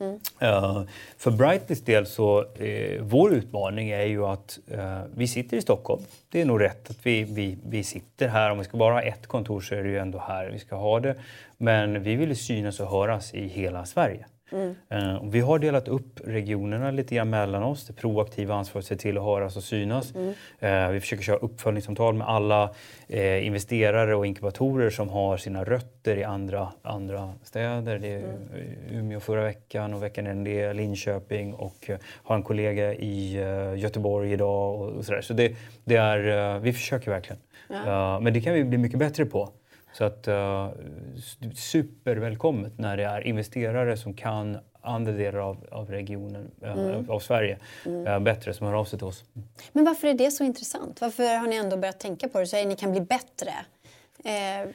Mm. Eh, för Brightlys del så, uh, vår utmaning är ju att uh, vi sitter i Stockholm. Det är nog rätt att vi, vi, vi sitter här. Om vi ska bara ha ett kontor så är det ju ändå här vi ska ha det. Men vi vill synas och höras i hela Sverige. Eh, och vi har delat upp regionerna lite grann mellan oss. Det proaktiva ansvaret se till att höras och synas. Eh, vi försöker köra uppföljningssamtal med alla eh, investerare och inkubatorer som har sina rötter i andra, andra städer. Det är Umeå förra veckan och veckan innan det Linköping och har en kollega i Göteborg idag och, och sådär. Så det, det är, vi försöker verkligen. Eh, men det kan vi bli mycket bättre på. Så att uh, supervälkommet när det är investerare som kan andra delar av, av regionen, eh, av Sverige, eh, bättre som hör av sig till oss. Men varför är det så intressant? Varför har ni ändå börjat tänka på det? Så att ni kan bli bättre. Eh,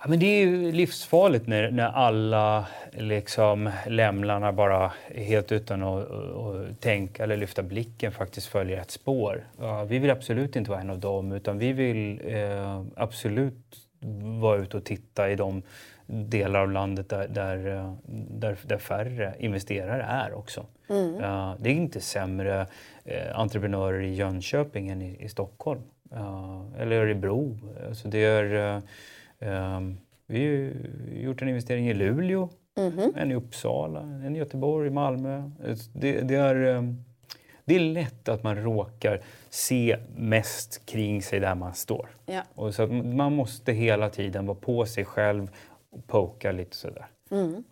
Ja, men det är ju livsfarligt när, när alla liksom lämlarna bara helt utan att, att tänka eller lyfta blicken faktiskt följer ett spår. Ja, vi vill absolut inte vara en av dem utan vi vill eh, absolut vara ute och titta i de delar av landet där, där, eh, där, där färre investerare är också. Ja, det är inte sämre eh, entreprenörer i Jönköping än i, i Stockholm. Ja, eller Örebro. Alltså det är, vi har ju gjort en investering i Luleå, en i Uppsala, en i Göteborg, Malmö. Det, det, är, ehm, det är lätt att man råkar se mest kring sig där man står. ja. Och så man måste hela tiden vara på sig själv och poka lite sådär.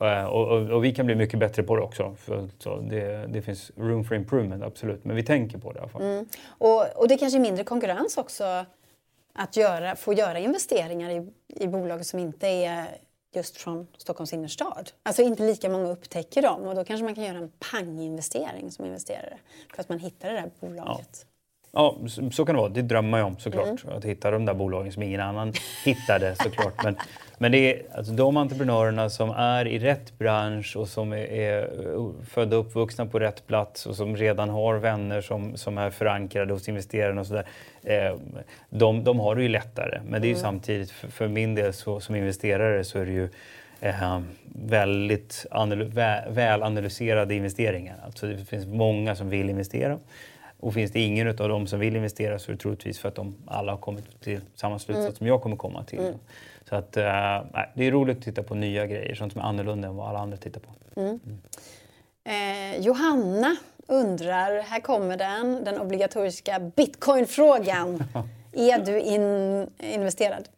Eh, Och, och, och vi kan bli mycket bättre på det också. För så det, det finns room for improvement, absolut. Men vi tänker på det i alla fall. Och, och det kanske är mindre konkurrens också att göra, få göra investeringar i, i bolag som inte är just från Stockholms innerstad. Alltså inte lika många upptäcker dem och då kanske man kan göra en panginvestering som investerare för att man hittar det där bolaget. Ja, så, så kan det vara. Det drömmer ju om såklart. Mm. Att hitta de där bolagen som ingen annan hittade såklart. Men, men det är alltså, de entreprenörerna som är i rätt bransch och som är, är födda och uppvuxna på rätt plats och som redan har vänner som, som är förankrade hos investerarna och sådär. Eh, de, de har det ju lättare. Men det är ju mm. samtidigt, för, för min del så, som investerare så är det ju eh, väldigt väl analyserade investeringar. Alltså det finns många som vill investera. Och finns det ingen av dem som vill investera så är det troligtvis för att de alla har kommit till samma slutsats mm. som jag kommer komma till. Mm. Så att, äh, det är roligt att titta på nya grejer, sånt som är annorlunda än vad alla andra tittar på. Mm. mm. Eh, Johanna undrar, här kommer den, den obligatoriska bitcoinfrågan. är du in, investerad?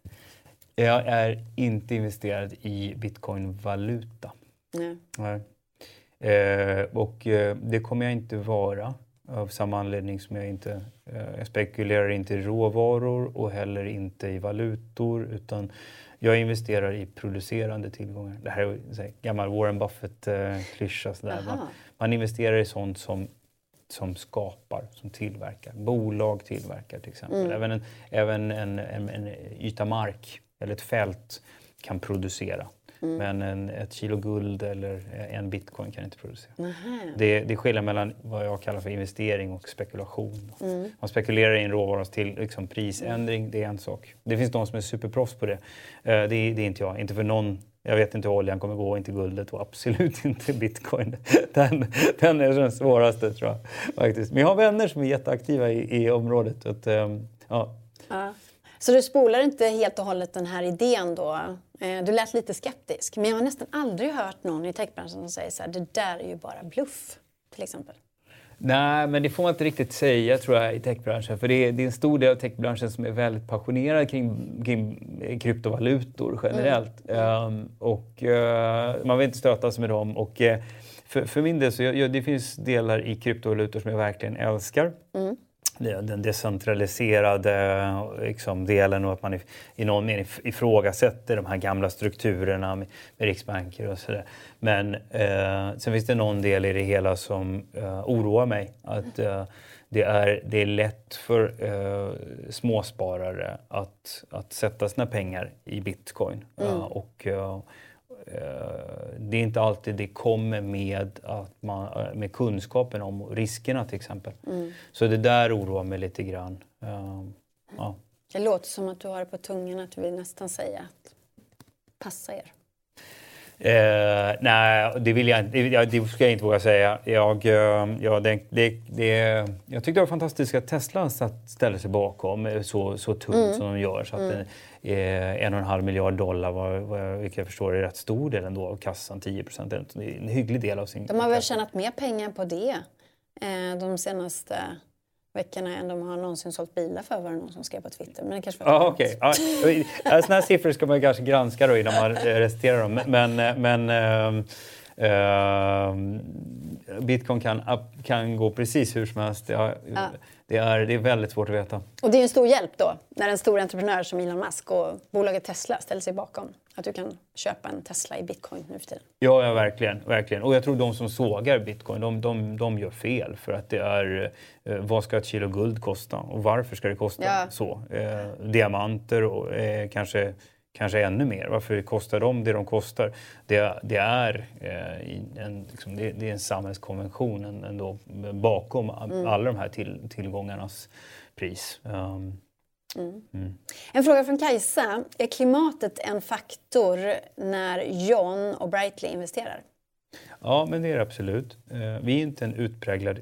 Jag är inte investerad i bitcoinvaluta. Nej. Nej. Eh, och eh, det kommer jag inte vara av samma anledning som jag inte eh, jag spekulerar inte i råvaror och heller inte i valutor utan jag investerar i producerande tillgångar. Det här är en gammal Warren Buffett-klyscha. Man, man investerar i sånt som, som skapar, som tillverkar. Bolag tillverkar till exempel. Mm. Även, en, även en, en, en yta mark eller ett fält kan producera. Mm. Men en, ett kilo guld eller en bitcoin kan inte producera. Det, det är skillnad mellan vad jag kallar för investering och spekulation. Mm. Man spekulerar i en råvaras till liksom, prisändring, det är en sak. Det finns de som är superproffs på det. Uh, det, det är inte jag. Inte för någon jag vet inte hur oljan kommer gå, inte guldet och absolut inte bitcoin. Den, den är den svåraste tror jag. Faktiskt. Men jag har vänner som är jätteaktiva i, i området. Att, um, ja. ja. Så du spolar inte helt och hållet den här idén då? Eh, du lät lite skeptisk, men jag har nästan aldrig hört någon i techbranschen som säger så här, det där är ju bara bluff, till exempel. Nej, men det får man inte riktigt säga tror jag i techbranschen. För det är, det är en stor del av techbranschen som är väldigt passionerad kring, kring kryptovalutor generellt. Mm. Um, och uh, man vill inte stöta sig med dem. Och, uh, för, för min del så jag, det finns delar i kryptovalutor som jag verkligen älskar. Mm den decentraliserade liksom, delen och att man i, någon mening ifrågasätter de här gamla strukturerna med, med riksbanker och sådär. Men eh, sen finns det någon del i det hela som eh, oroar mig. Att eh, det, är, det är lätt för eh, småsparare att, att sätta sina pengar i bitcoin. Mm. och eh, Eh, det är inte alltid det kommer med, att man, eh, med kunskapen om riskerna till exempel. Mm. Så det där oroar mig lite grann. Uh, ja. Det låter som att du har det på tungan att du vill nästan säga att passa er. Eh, nej, det, vill jag, det, det ska jag inte våga säga. Jag, ja, det, det, det, jag tyckte det var fantastiskt att Tesla ställer sig bakom så, så tungt mm. som de gör. Så att mm. Eh, en och en halv miljard dollar, vad, vad, vilket jag förstår är rätt stor del ändå av kassan, 10 procent. Det är en hygglig del av sin De har väl tjänat mer pengar på det eh, de senaste veckorna än de har någonsin sålt bilar för var det någon som skrev på Twitter. Men det kanske var ah, okay. ah, Sådana här siffror ska man kanske granska då innan man resterar dem. Men, men äh, äh, Bitcoin kan, kan gå precis hur som helst. Ja, ja det är, det är väldigt svårt att veta. Och det är en stor hjälp då, när en stor entreprenör som Elon Musk och bolaget Tesla ställer sig bakom. Att du kan köpa en Tesla i bitcoin nu för tiden. Ja, ja verkligen, verkligen. Och jag tror de som sågar bitcoin, de, de, de gör fel. För att det är, eh, vad ska ett kilo guld kosta? Och varför ska det kosta ja. så? Eh, diamanter och eh, kanske kanske ännu mer. Varför kostar de det de kostar? Det, det är, eh, en, liksom, det, det, är en samhällskonvention ändå bakom mm. alla de här till, tillgångarnas pris. Um, mm. Mm. En fråga från Kajsa. Är klimatet en faktor när John och Brightly investerar? Ja, men det är det absolut. Eh, vi är inte en utpräglad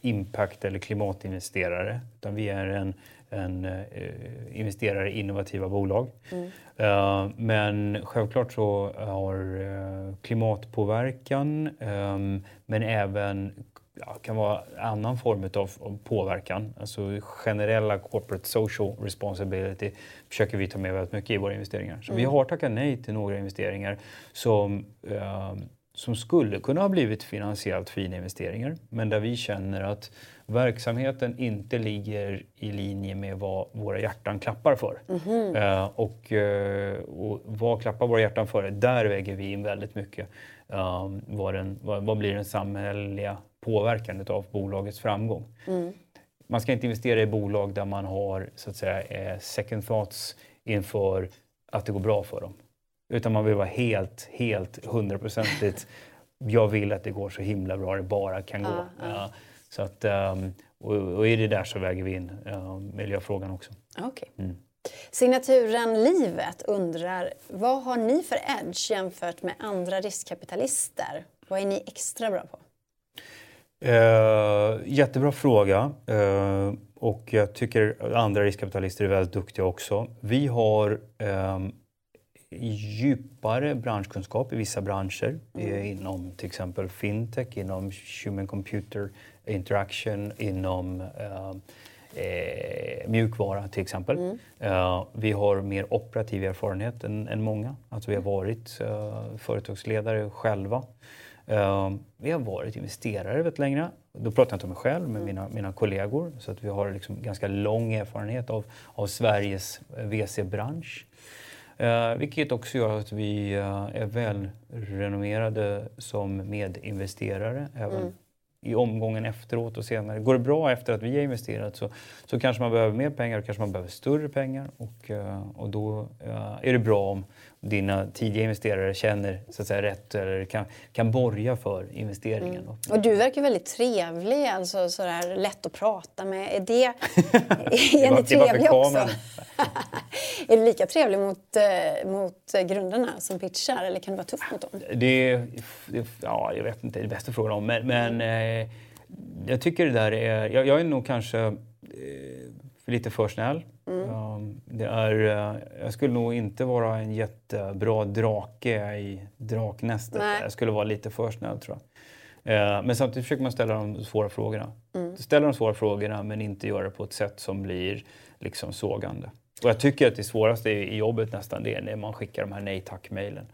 impact eller klimatinvesterare utan vi är en en eh, investerare i innovativa bolag. Mm. Uh, men självklart så har uh, klimatpåverkan um, men även ja, kan vara annan form av, av påverkan. Alltså generella corporate social responsibility försöker vi ta med väldigt mycket i våra investeringar. Så mm. vi har tackat nej till några investeringar som uh, som skulle kunna ha blivit finansiellt fina investeringar men där vi känner att verksamheten inte ligger i linje med vad våra hjärtan klappar för. Mm -hmm. uh, och, uh, och, vad klappar våra hjärtan för? Där väger vi in väldigt mycket. Um, vad, den, vad, vad, blir den samhälleliga påverkan av bolagets framgång? Mm. man ska inte investera i bolag där man har så att säga, eh, second thoughts inför att det går bra för dem. Utan man vill vara helt, helt hundraprocentigt jag vill att det går så himla bra det bara kan gå. Ja, ja. Så att, um, och, och i det där så väger vi in uh, miljöfrågan också. Okay. Mm. Signaturen Livet undrar, vad har ni för edge jämfört med andra riskkapitalister? Vad är ni extra bra på? Uh, jättebra fråga. Uh, och jag tycker andra riskkapitalister är väldigt duktiga också. Vi har um, djupare branschkunskap i vissa branscher mm. inom till exempel fintech, inom human computer interaction, inom uh, eh, mjukvara till exempel. Mm. Uh, vi har mer operativ erfarenhet än, än många. Alltså vi har varit uh, företagsledare själva. Uh, vi har varit investerare väldigt länge. Då pratar jag inte om mig själv, men mm. mina, mina kollegor. Så att vi har liksom ganska lång erfarenhet av, av Sveriges VC-bransch. Uh, vilket också gör att vi uh, är välrenommerade som medinvesterare. Även mm i omgången efteråt och senare. Går det bra efter att vi har investerat så, så kanske man behöver mer pengar och kanske man behöver större pengar. Och, eh, och då eh, är det bra om dina tidiga investerare känner så att säga, rätt eller kan, kan borga för investeringen. Mm. Och du verkar väldigt trevlig, alltså sådär lätt att prata med. Är, det, är ni trevliga också? är du lika trevlig mot, eh, mot grundarna som pitchar eller kan du vara tuff mot dem? Det, det, ja, jag vet inte, det är bäst att fråga om. Men, men eh, jag tycker det där är... Jag, jag är nog kanske eh, lite för snäll. Mm. det är, eh, jag skulle nog inte vara en jättebra drake i draknästet. Nej. Jag skulle vara lite för snäll tror jag. Eh, men samtidigt försöker man ställa de svåra frågorna. Mm. Ställa de svåra frågorna men inte göra det på ett sätt som blir liksom sågande. Och jag tycker att det svåraste i jobbet nästan det är när man skickar de här nej tack-mejlen.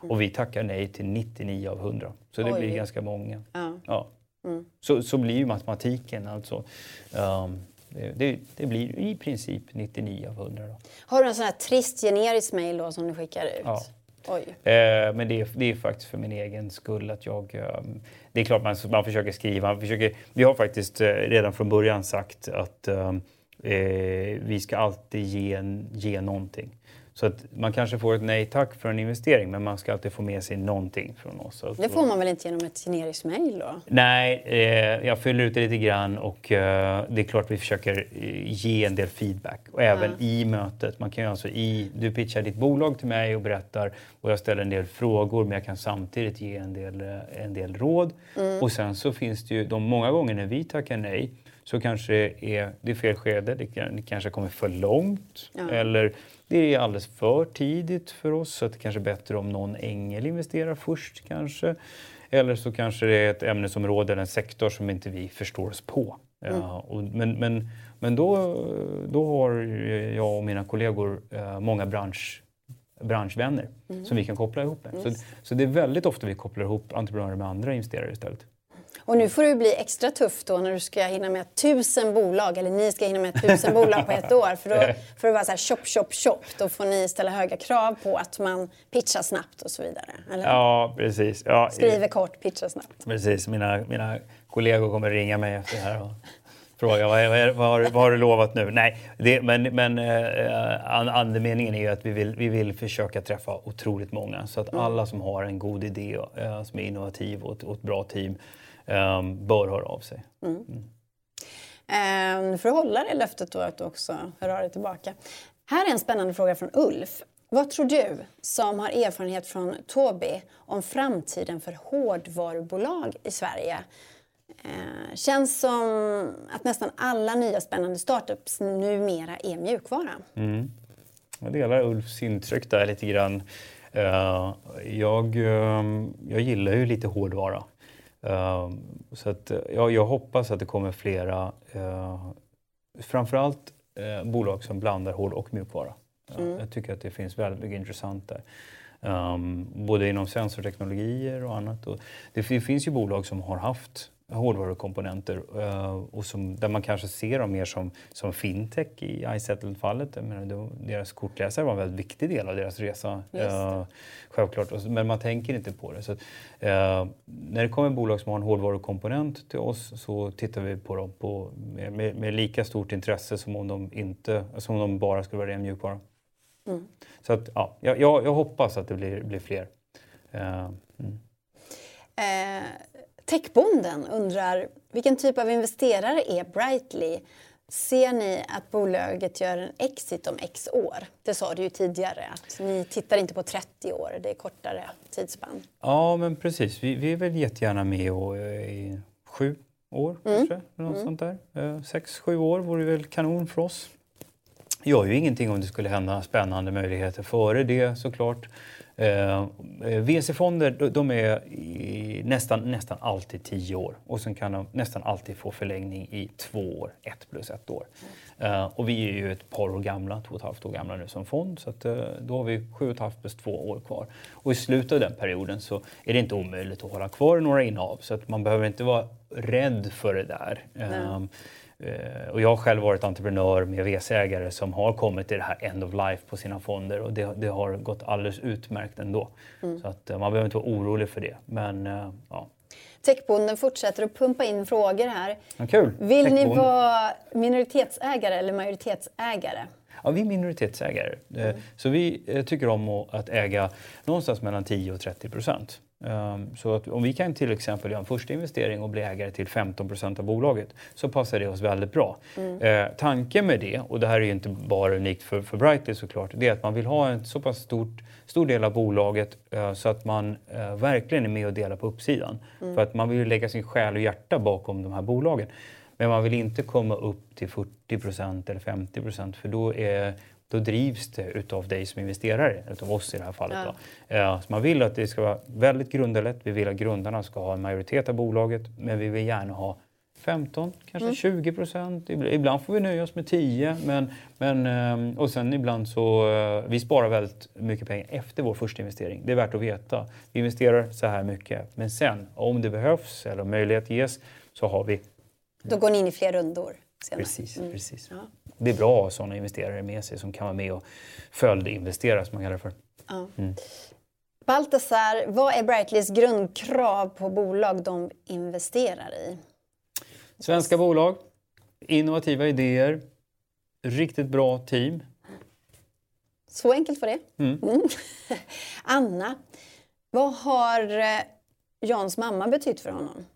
Mm. Och vi tackar nej till 99 av 100. Så det Oj. blir ganska många. Ja. ja. Mm. Så, så blir ju matematiken alltså. Um, det, det, blir i princip 99 av 100. Då. Har du en sån här trist generisk mail då som du skickar ut? Ja. Eh, men det är, det är, faktiskt för min egen skull att jag... Eh, det är klart man, man försöker skriva. Man försöker, vi har faktiskt eh, redan från början sagt att eh, eh, vi ska alltid ge, ge någonting. Så att man kanske får ett nej tack för en investering men man ska alltid få med sig någonting från oss. Det får man väl inte genom ett generiskt mejl då? Nej, eh, jag fyller ut det lite grann och eh, det är klart vi försöker eh, ge en del feedback. Och även ja. i mötet. Man kan ju alltså i, du pitchar ditt bolag till mig och berättar och jag ställer en del frågor men jag kan samtidigt ge en del, eh, en del råd. Mm. Och sen så finns det ju de många gånger när vi tackar nej så kanske det är, det är fel skede, det, det kanske kommer för långt. Ja. Eller det är alldeles för tidigt för oss så att det kanske är bättre om någon ängel investerar först kanske. Eller så kanske det är ett ämnesområde eller en sektor som inte vi förstår oss på. Mm. Ja, och, men men, men då, då har jag och mina kollegor eh, många bransch, branschvänner mm. som vi kan koppla ihop med. Mm. Så, så det är väldigt ofta vi kopplar ihop entreprenörer med andra investerare istället. Och nu får det bli extra tufft då när du ska hinna med tusen bolag, eller ni ska hinna med tusen bolag på ett år. För då får det vara så här chop, chop, chop. Då får ni ställa höga krav på att man pitchar snabbt och så vidare. Eller? Ja, precis. Ja, Skriver kort, pitchar snabbt. Precis. Mina, mina kollegor kommer ringa mig efter det här och fråga vad, vad, vad, har, vad har du lovat nu? Nej, det, men, men eh, andemeningen är ju att vi vill, vi vill försöka träffa otroligt många. Så att mm. alla som har en god idé, eh, som är innovativ och, och ett bra team bör höra av sig. Mm. Mm. Um, för att hålla det löftet då att du också hör av dig tillbaka. Här är en spännande fråga från Ulf. Vad tror du, som har erfarenhet från Tobii, om framtiden för hårdvarubolag i Sverige? Eh, känns som att nästan alla nya spännande startups numera är mjukvara. Mm. Jag delar Ulfs intryck där lite grann. Uh, jag, uh, jag gillar ju lite hårdvara. Ehm, så att, ja, jag hoppas att det kommer flera, uh, framförallt uh, bolag som blandar hård och mjukvara. Mm. Jag tycker att det finns väldigt mycket intressant där. Um, både inom sensorteknologier och annat. Och det, finns ju bolag som har haft hårdvarukomponenter uh, och som, där man kanske ser dem mer som, som fintech i iSettle-fallet. Deras kortläsare var en väldigt viktig del av deras resa. Uh, självklart, men man tänker inte på det. Så, uh, när det kommer bolag som har en hårdvarukomponent till oss så tittar vi på dem på, med, med, lika stort intresse som om de, inte, som om de bara skulle vara ren mjukvara. Mm. Så att, ja, jag, jag, hoppas att det blir, blir fler. Mm. Eh, Techbonden undrar vilken typ av investerare är Brightly? Ser ni att bolaget gör en exit om x år? Det sa du ju tidigare, att ni tittar inte på 30 år, det är kortare tidsspann. Ja, men precis. Vi, vi är väl jättegärna med och, eh, i sju år mm. kanske. Något mm. sånt där. Eh, sex, sju år vore väl kanon för oss. Gör ju ingenting om det skulle hända spännande möjligheter före det såklart. Eh, VC-fonder de är nästan, nästan alltid 10 år och sen kan de nästan alltid få förlängning i två år, ett plus ett år. Eh, och vi är ju ett par år gamla, två och ett halvt år gamla nu som fond så att, eh, då har vi sju och ett halvt plus två år kvar. Och i slutet av den perioden så är det inte omöjligt att hålla kvar några innehav så att man behöver inte vara rädd för det där. Eh, och jag har själv varit entreprenör med VC-ägare som har kommit till det här end of life på sina fonder och det, det har gått alldeles utmärkt ändå. Mm. Så att eh, man behöver inte vara orolig för det. Men, eh, ja. Techbonden fortsätter att pumpa in frågor här. Ja, kul. Vill ni vara minoritetsägare eller majoritetsägare? Ja, vi är minoritetsägare. Mm. Så vi tycker om att äga någonstans mellan 10 och 30 procent. Ehm, så att om vi kan till exempel göra en första investering och bli ägare till 15% av bolaget så passar det oss väldigt bra. Mm. Eh, tanken med det, och det här är ju inte bara unikt för, för Brightly såklart, det är att man vill ha en så pass stort, stor del av bolaget eh, så att man eh, verkligen är med och delar på uppsidan. Mm. För att man vill lägga sin själ och hjärta bakom de här bolagen. Men man vill inte komma upp till 40% eller 50 för då är då drivs det utav dig som investerare, utav oss i det här fallet. Ja. Så man vill att det ska vara väldigt grundarlätt. Vi vill att grundarna ska ha en majoritet av bolaget, men vi vill gärna ha 15, kanske mm. 20 procent. Ibland får vi nöja oss med 10. Men, men, ehm, och sen ibland så... Eh, vi sparar väldigt mycket pengar efter vår första investering. Det är värt att veta. Vi investerar så här mycket. Men sen, om det behövs eller möjlighet ges, så har vi... Då går ni in i fler rundor? Senare. Precis. Mm. precis. Ja det är bra att ha sådana investerare med sig som kan vara med och följdinvestera som man kallar det för. Ja. Mm. Baltasar, vad är Brightlys grundkrav på bolag de investerar i? Svenska bolag, innovativa idéer, riktigt bra team. Så enkelt var det. Mm. Mm. Anna, vad har eh, Jans mamma betytt för honom?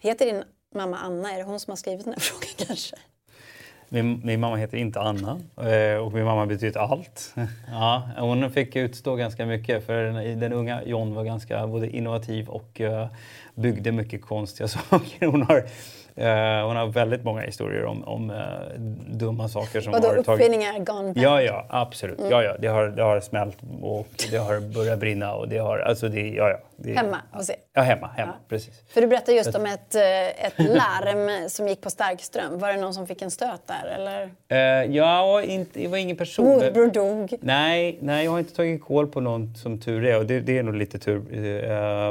Heter din mamma Anna? Är det hon som har skrivit den här frågan kanske? Min, min, mamma heter inte Anna eh, och min mamma betyder allt. Ja, hon fick utstå ganska mycket för den, den unga John var ganska både innovativ och eh, byggde mycket konstiga saker. Hon har Uh, hon har väldigt många historier om, om uh, dumma saker som Vadå, har tagit... uppfinningar gone Ja, ja, absolut. Mm. Ja, ja, det, har, det har smält och det har börjat brinna och det har... Alltså det, ja, ja, det, hemma hos er? Ja, hemma. hemma ja. Precis. För du berättade just om ett, eh, ett larm som gick på starkström. Var det någon som fick en stöt där, eller? Uh, ja, inte, det var ingen person. Morbror dog? Nej, nej, jag har inte tagit koll på någon som tur är och det, det är nog lite tur.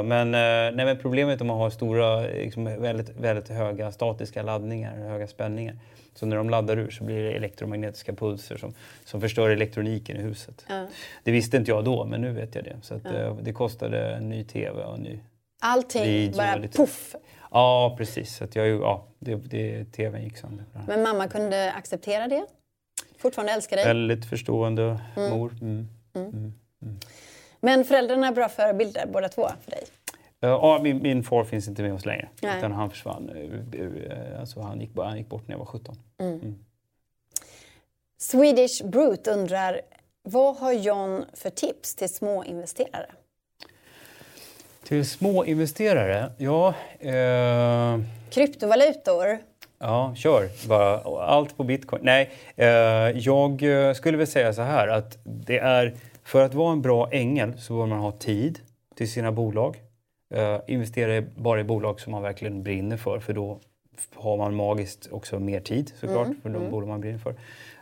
men, nej, men problemet om man har stora, liksom, väldigt, väldigt höga statiska laddningar, höga spänningar. Så när de laddar ur så blir det elektromagnetiska pulser som, som förstör elektroniken i huset. Ja. Det visste inte jag då, men nu vet jag det. Så att. Eh, det kostade en ny TV och en ny Allting video, bara lite. poff? Ja, precis. Så att jag, ja, det, det, TVn gick sönder. Men mamma kunde acceptera det? Fortfarande älskar dig? Väldigt förstående mm. mor. Mm. Mm. mm. mm. Men föräldrarna är bra förebilder båda två för dig? Ja, min, min far finns inte med oss längre. Utan han försvann. Eh, alltså han, gick, han gick bort när jag var 17. Mm. Mm. Swedish Brute undrar, vad har John för tips till småinvesterare? Till småinvesterare? Ja... Eh... Kryptovalutor? Ja, kör bara. Allt på bitcoin. Nej, eh, jag skulle väl säga så här att det är... För att vara en bra ängel så bör man ha tid till sina bolag. Uh, investera bara i bolag som man verkligen brinner för för då har man magiskt också mer tid såklart mm, för de mm. bolag man brinner för.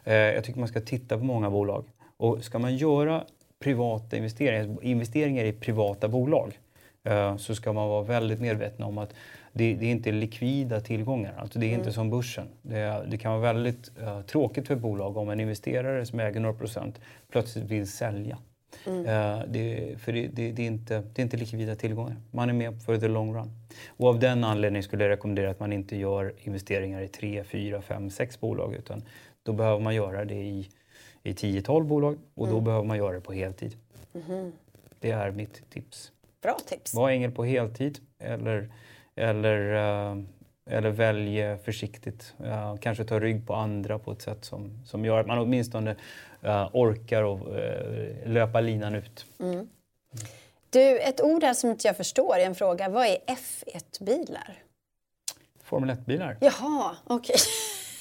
Uh, jag tycker man ska titta på många bolag. Och ska man göra privata investeringar, investeringar i privata bolag uh, så ska man vara väldigt medveten om att det, det är inte likvida tillgångar. Alltså det är inte som börsen. Det, det kan vara väldigt uh, tråkigt för bolag om en investerare som äger några procent plötsligt vill sälja. Mm. Uh, det, för det, det, det, är inte, det är inte likvida tillgångar. Man är med för the long run. Och av den anledningen skulle jag rekommendera att man inte gör investeringar i tre, fyra, fem, sex bolag utan då behöver man göra det i, i 10-12 bolag och då mm. behöver man göra det på heltid. Mm. Det är mitt tips. Bra tips. Var ängel på heltid eller, eller, uh, eller välj försiktigt. Uh, kanske ta rygg på andra på ett sätt som, som gör att man åtminstone orkar och, löpa linan ut. Mm. Du, ett ord här som inte jag förstår i en fråga. Vad är F1-bilar? Formel 1-bilar. Jaha, okej.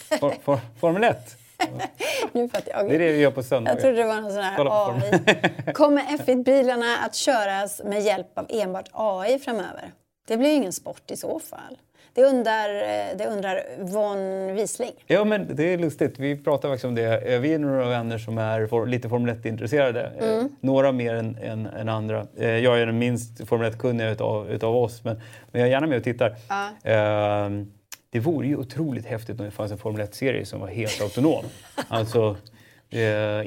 Okay. For, for, Formel 1? nu jag. Det är det vi gör på söndagar. Jag trodde det var någon sån här AI. Kommer F1-bilarna att köras med hjälp av enbart AI framöver? Det blir ju ingen sport i så fall. Det undrar, det undrar Von Wisling. Ja, men det är lustigt. Vi pratar faktiskt om det. Vi är några vänner som är lite Formel 1-intresserade. Mm. Några mer än, än, än, andra. Eh, jag är den minst Formel 1-kunniga utav, utav oss, men, men jag är gärna med och tittar. Ja. Uh, det vore ju otroligt häftigt om det fanns en Formel 1-serie som var helt autonom. alltså, eh,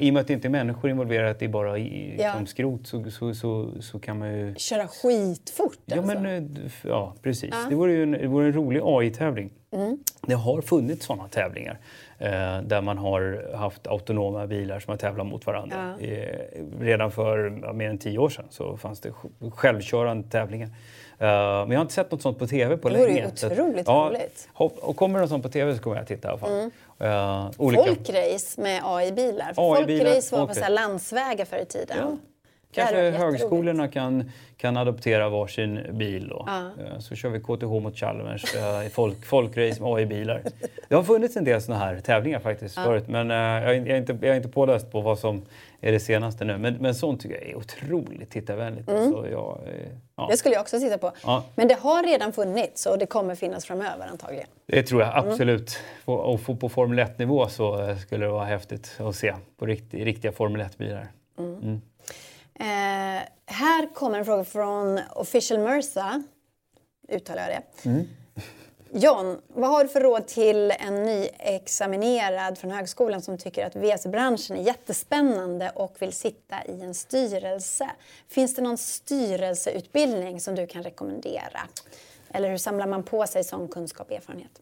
I och med att det inte är människor involverade, att det är bara i, ja. som skrot, så, så, så, så, kan man ju... Köra skitfort ja, alltså. Men, eh, ja, precis. Ja. Det, vore ju en, det vore en rolig AI-tävling. Mm. Det har funnits sådana tävlingar eh, där man har haft autonoma bilar som har tävlat mot varandra. Ja. Eh, redan för ja, mer än tio år sedan så fanns det självkörande tävlingar. Uh, men jag har inte sett något sånt på TV på länge. Det vore ju otroligt att, roligt. Ja, och kommer det något sånt på TV så kommer jag titta i alla fall. Mm. Uh, olika... Folkrace med AI-bilar. AI Folkrace var på så landsvägar förr i tiden. Ja. Kanske högskolorna kan, kan adoptera varsin bil då. Ja. Eh, så kör vi KTH mot Chalmers, folk, folkrace med AI-bilar. Det har funnits en del sådana här tävlingar faktiskt ja. förut men jag är, inte, jag är inte påläst på vad som är det senaste nu. Men, men sånt tycker jag är otroligt tittarvänligt. Mm. Alltså, jag, eh, ja. Det skulle jag också titta på. Ja. Men det har redan funnits och det kommer finnas framöver antagligen. Det tror jag mm. absolut. Mm. Och på Formel 1-nivå så eh, skulle det vara häftigt att se på rikt, riktiga Formel 1-bilar. Mm. Eh, här kommer en fråga från Official Mersa. Uttalar jag det? Mm. John, vad har du för råd till en nyexaminerad från högskolan som tycker att VC-branschen är jättespännande och vill sitta i en styrelse? Finns det någon styrelseutbildning som du kan rekommendera? Eller hur samlar man på sig sån kunskap och erfarenhet?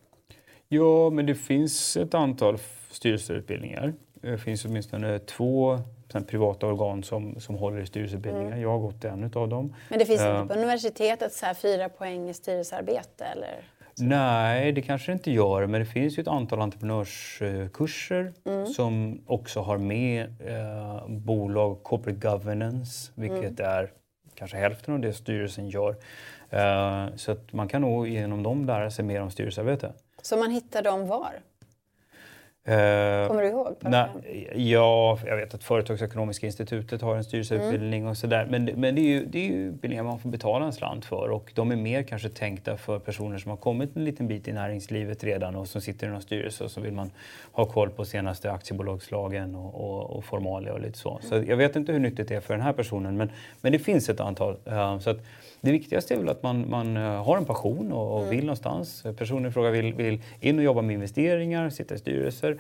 Ja, men det finns ett antal styrelseutbildningar. Det finns åtminstone två privata organ som, som håller i styrelseutbildningar. Mm. Jag har gått en av dem. Men det finns inte på universitetet så här fyra poäng i styrelsearbete? Eller? Nej, det kanske det inte gör, men det finns ju ett antal entreprenörskurser mm. som också har med eh, bolag, corporate governance, vilket mm. är kanske hälften av det styrelsen gör. Eh, så att man kan nog genom dem lära sig mer om styrelsearbete. Så man hittar dem var? Eh, Kommer du ihåg? Nej, ja, jag vet att Företagsekonomiska institutet har en styrelseutbildning mm. och sådär. Men, men det är ju, det är ju utbildningar man får betala en slant för och de är mer kanske tänkta för personer som har kommit en liten bit i näringslivet redan och som sitter i någon styrelse och så vill man ha koll på senaste aktiebolagslagen och, och, och formalia och lite så. Så jag vet inte hur nyttigt det är för den här personen men, men det finns ett antal. Uh, så att, det viktigaste är väl att man, man eh, har en passion och, och mm. vill någonstans. Personen i fråga vill, vill in och jobba med investeringar, sitta i styrelser.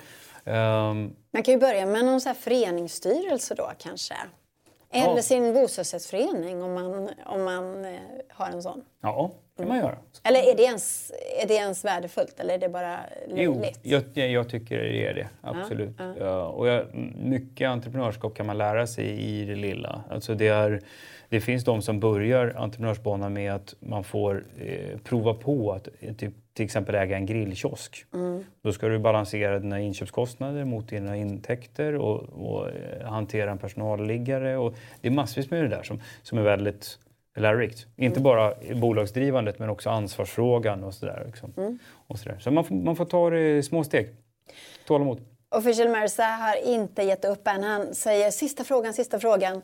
Um, man kan ju börja med någon så här föreningsstyrelse då kanske. Eller ja. sin bostadsrättsförening om man, om man eh, har en sån. Ja, kan man göra. Eller är det, ens, är det ens värdefullt eller är det bara löjligt? Jo, jag, jag, tycker det är det. Absolut. Ja, ja. och jag, mycket entreprenörskap kan man lära sig i det lilla. Alltså det är det finns de som börjar entreprenörsbanan med att man får eh, prova på att eh, typ, till exempel äga en grillkiosk. Mm. Då ska du balansera dina inköpskostnader mot dina intäkter och, och eh, hantera en personalliggare. Och det är massvis med det där som, som är väldigt lärorikt. Mm. Inte bara bolagsdrivandet men också ansvarsfrågan och sådär. Liksom. Mm. Och så där. så man får, man får ta det i små steg. Tålamod. Official Mersa har inte gett upp än. Han säger sista frågan, sista frågan.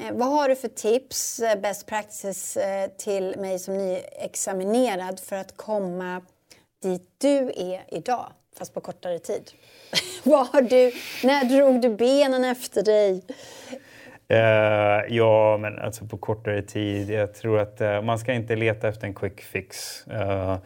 Eh, vad har du för tips, eh, best practices, eh, till mig som nyexaminerad för att komma dit du är idag, fast på kortare tid? Vad har du, när drog du benen efter dig? Uh, ja, men alltså på kortare tid. Jag tror att uh, man ska inte leta efter en quick fix. Uh,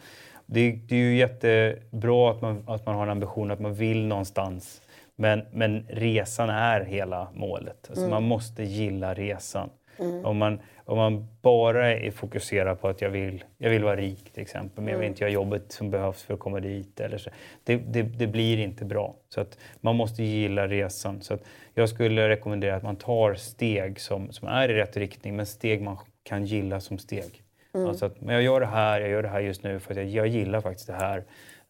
det, det, är ju jättebra att man, att man har en ambition, att man vill någonstans. Men, men resan är hela målet. Alltså mm. Man måste gilla resan. Mm. Om, man, om man bara är fokuserad på att jag vill, jag vill vara rik till exempel, men jag vill mm. inte göra jobbet som behövs för att komma dit. Eller så. Det, det, det, blir inte bra. Så att man måste gilla resan. Så att jag skulle rekommendera att man tar steg som, som är i rätt riktning, men steg man kan gilla som steg. Mm. Alltså att, men jag gör det här, jag gör det här just nu för att jag, jag gillar faktiskt det här.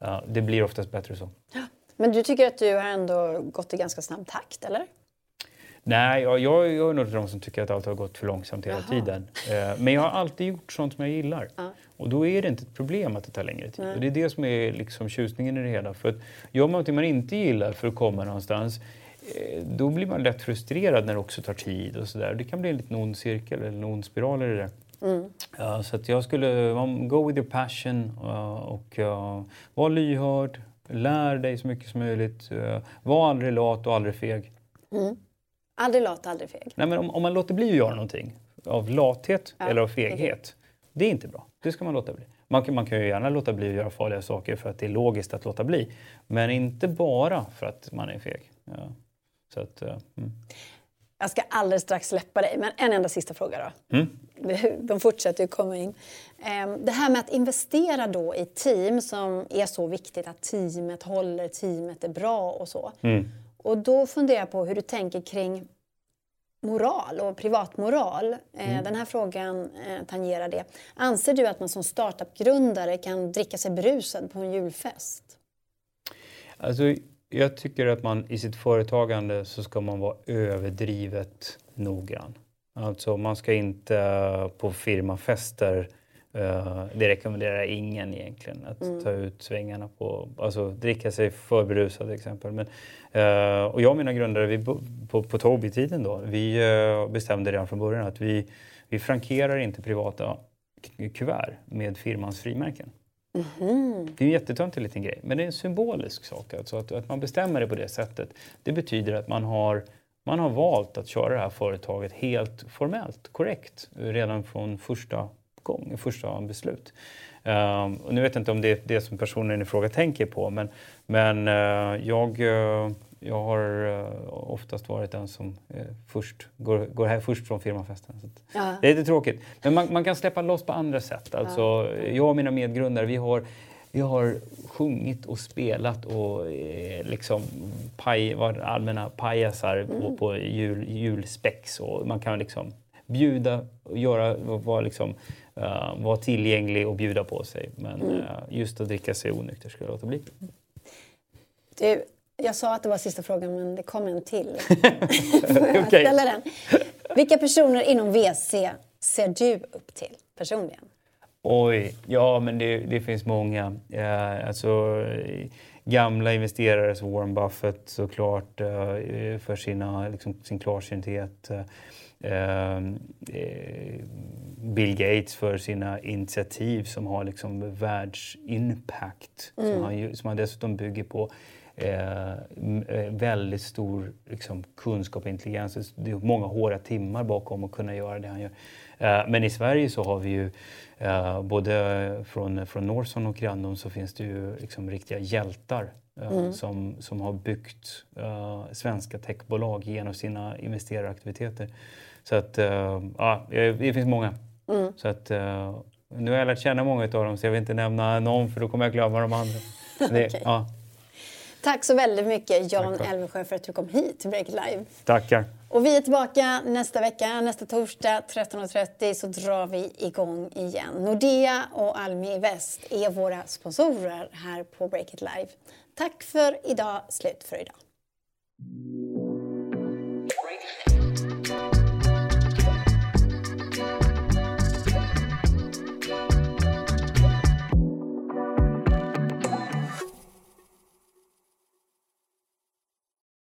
Uh, det blir oftast bättre så. Men du tycker att du har ändå gått i ganska snabb takt, eller? Nej, jag, jag, jag är nog de som tycker att allt har gått för långsamt hela Jaha. tiden. Eh, men jag har alltid gjort sånt som jag gillar. Ja. Och då är det inte ett problem att det tar längre tid. Och det är det som är liksom tjusningen i det hela. För att gör man någonting man inte gillar för att komma någonstans eh, då blir man lätt frustrerad när det också tar tid och sådär. Det kan bli en liten ond cirkel eller en ond spiral i det där. Mm. Ja, så att jag skulle um, go with your passion uh, och uh, var lyhörd, lär dig så mycket som möjligt. Uh, var aldrig lat och aldrig feg. Mm. Aldrig lat, aldrig feg. Nej, men om, om man låter bli att göra någonting av lathet ja, eller av feghet, det är inte bra. Det ska man låta bli. Man kan, man kan ju gärna låta bli att göra farliga saker för att det är logiskt att låta bli. Men inte bara för att man är feg. Ja. Så att, uh, mm. Jag ska alldeles strax släppa dig, men en enda sista fråga då. Mm. De fortsätter ju komma in. Ehm, det här med att investera då i team som är så viktigt att teamet håller, teamet är bra och så. Mm. Och då funderar jag på hur du tänker kring moral och privatmoral. Eh, mm. Den här frågan eh, tangerar det. Anser du att man som startup-grundare kan dricka sig berusad på en julfest? Alltså, jag tycker att man i sitt företagande så ska man vara överdrivet noggrann. Alltså man ska inte på firmafester Uh, det rekommenderar ingen egentligen, att mm. ta ut svängarna på, alltså dricka sig för berusad till exempel. Men, uh, och jag och mina grundare vi, på, på Tobii-tiden då, vi uh, bestämde redan från början att vi, vi frankerar inte privata kuvert med firmans frimärken. Mm. Det är en jättetöntig liten grej, men det är en symbolisk sak. Alltså att, att man bestämmer det på det sättet. Det betyder att man har, man har valt att köra det här företaget helt formellt korrekt redan från första gång, första beslut. Uh, och nu vet jag inte om det är det som personen i fråga tänker på men, men uh, jag, uh, jag har oftast varit den som först, går, går här först från firmafesten. Så ja. Det är lite tråkigt. Men man, man, kan släppa loss på andra sätt. Alltså, ja. Jag och mina medgrundare vi har vi har sjungit och spelat och eh, liksom paj, var allmänna pajasar mm. på, på jul, julspex. Och man kan liksom bjuda och göra, vara liksom, uh, vara tillgänglig och bjuda på sig. Men mm. uh, just att dricka sig onykter ska jag låta bli. Du, jag sa att det var sista frågan, men det kom en till. jag ställa den. Vilka personer inom VC ser du upp till personligen? Oj, ja men det, det finns många. Uh, alltså, gamla investerare som Warren Buffett såklart uh, för sina, liksom, sin klarsynthet. Uh, Bill Gates för sina initiativ som har liksom världsimpact. Mm. Som, han, som han dessutom bygger på eh, eh, väldigt stor liksom, kunskap och intelligens. Det är många hårda timmar bakom att kunna göra det han gör. Eh, men i Sverige så har vi ju eh, både från, från Norson och Grandon så finns det ju liksom riktiga hjältar eh, mm. som, som har byggt svenska techbolag genom sina investeraraktiviteter. Så att, uh, ja, det finns många. Mm. Så att, uh, nu har jag lärt känna många av dem så jag vill inte nämna någon för då kommer jag glömma de andra. Det, okay. ja. Tack så väldigt mycket Jan Elvesjö för att du kom hit till Break Live. Tackar. Och vi är tillbaka nästa vecka, nästa torsdag 13.30 så drar vi igång igen. Nordea och Almi Väst är våra sponsorer här på Break It Live. Tack för idag, slut för idag.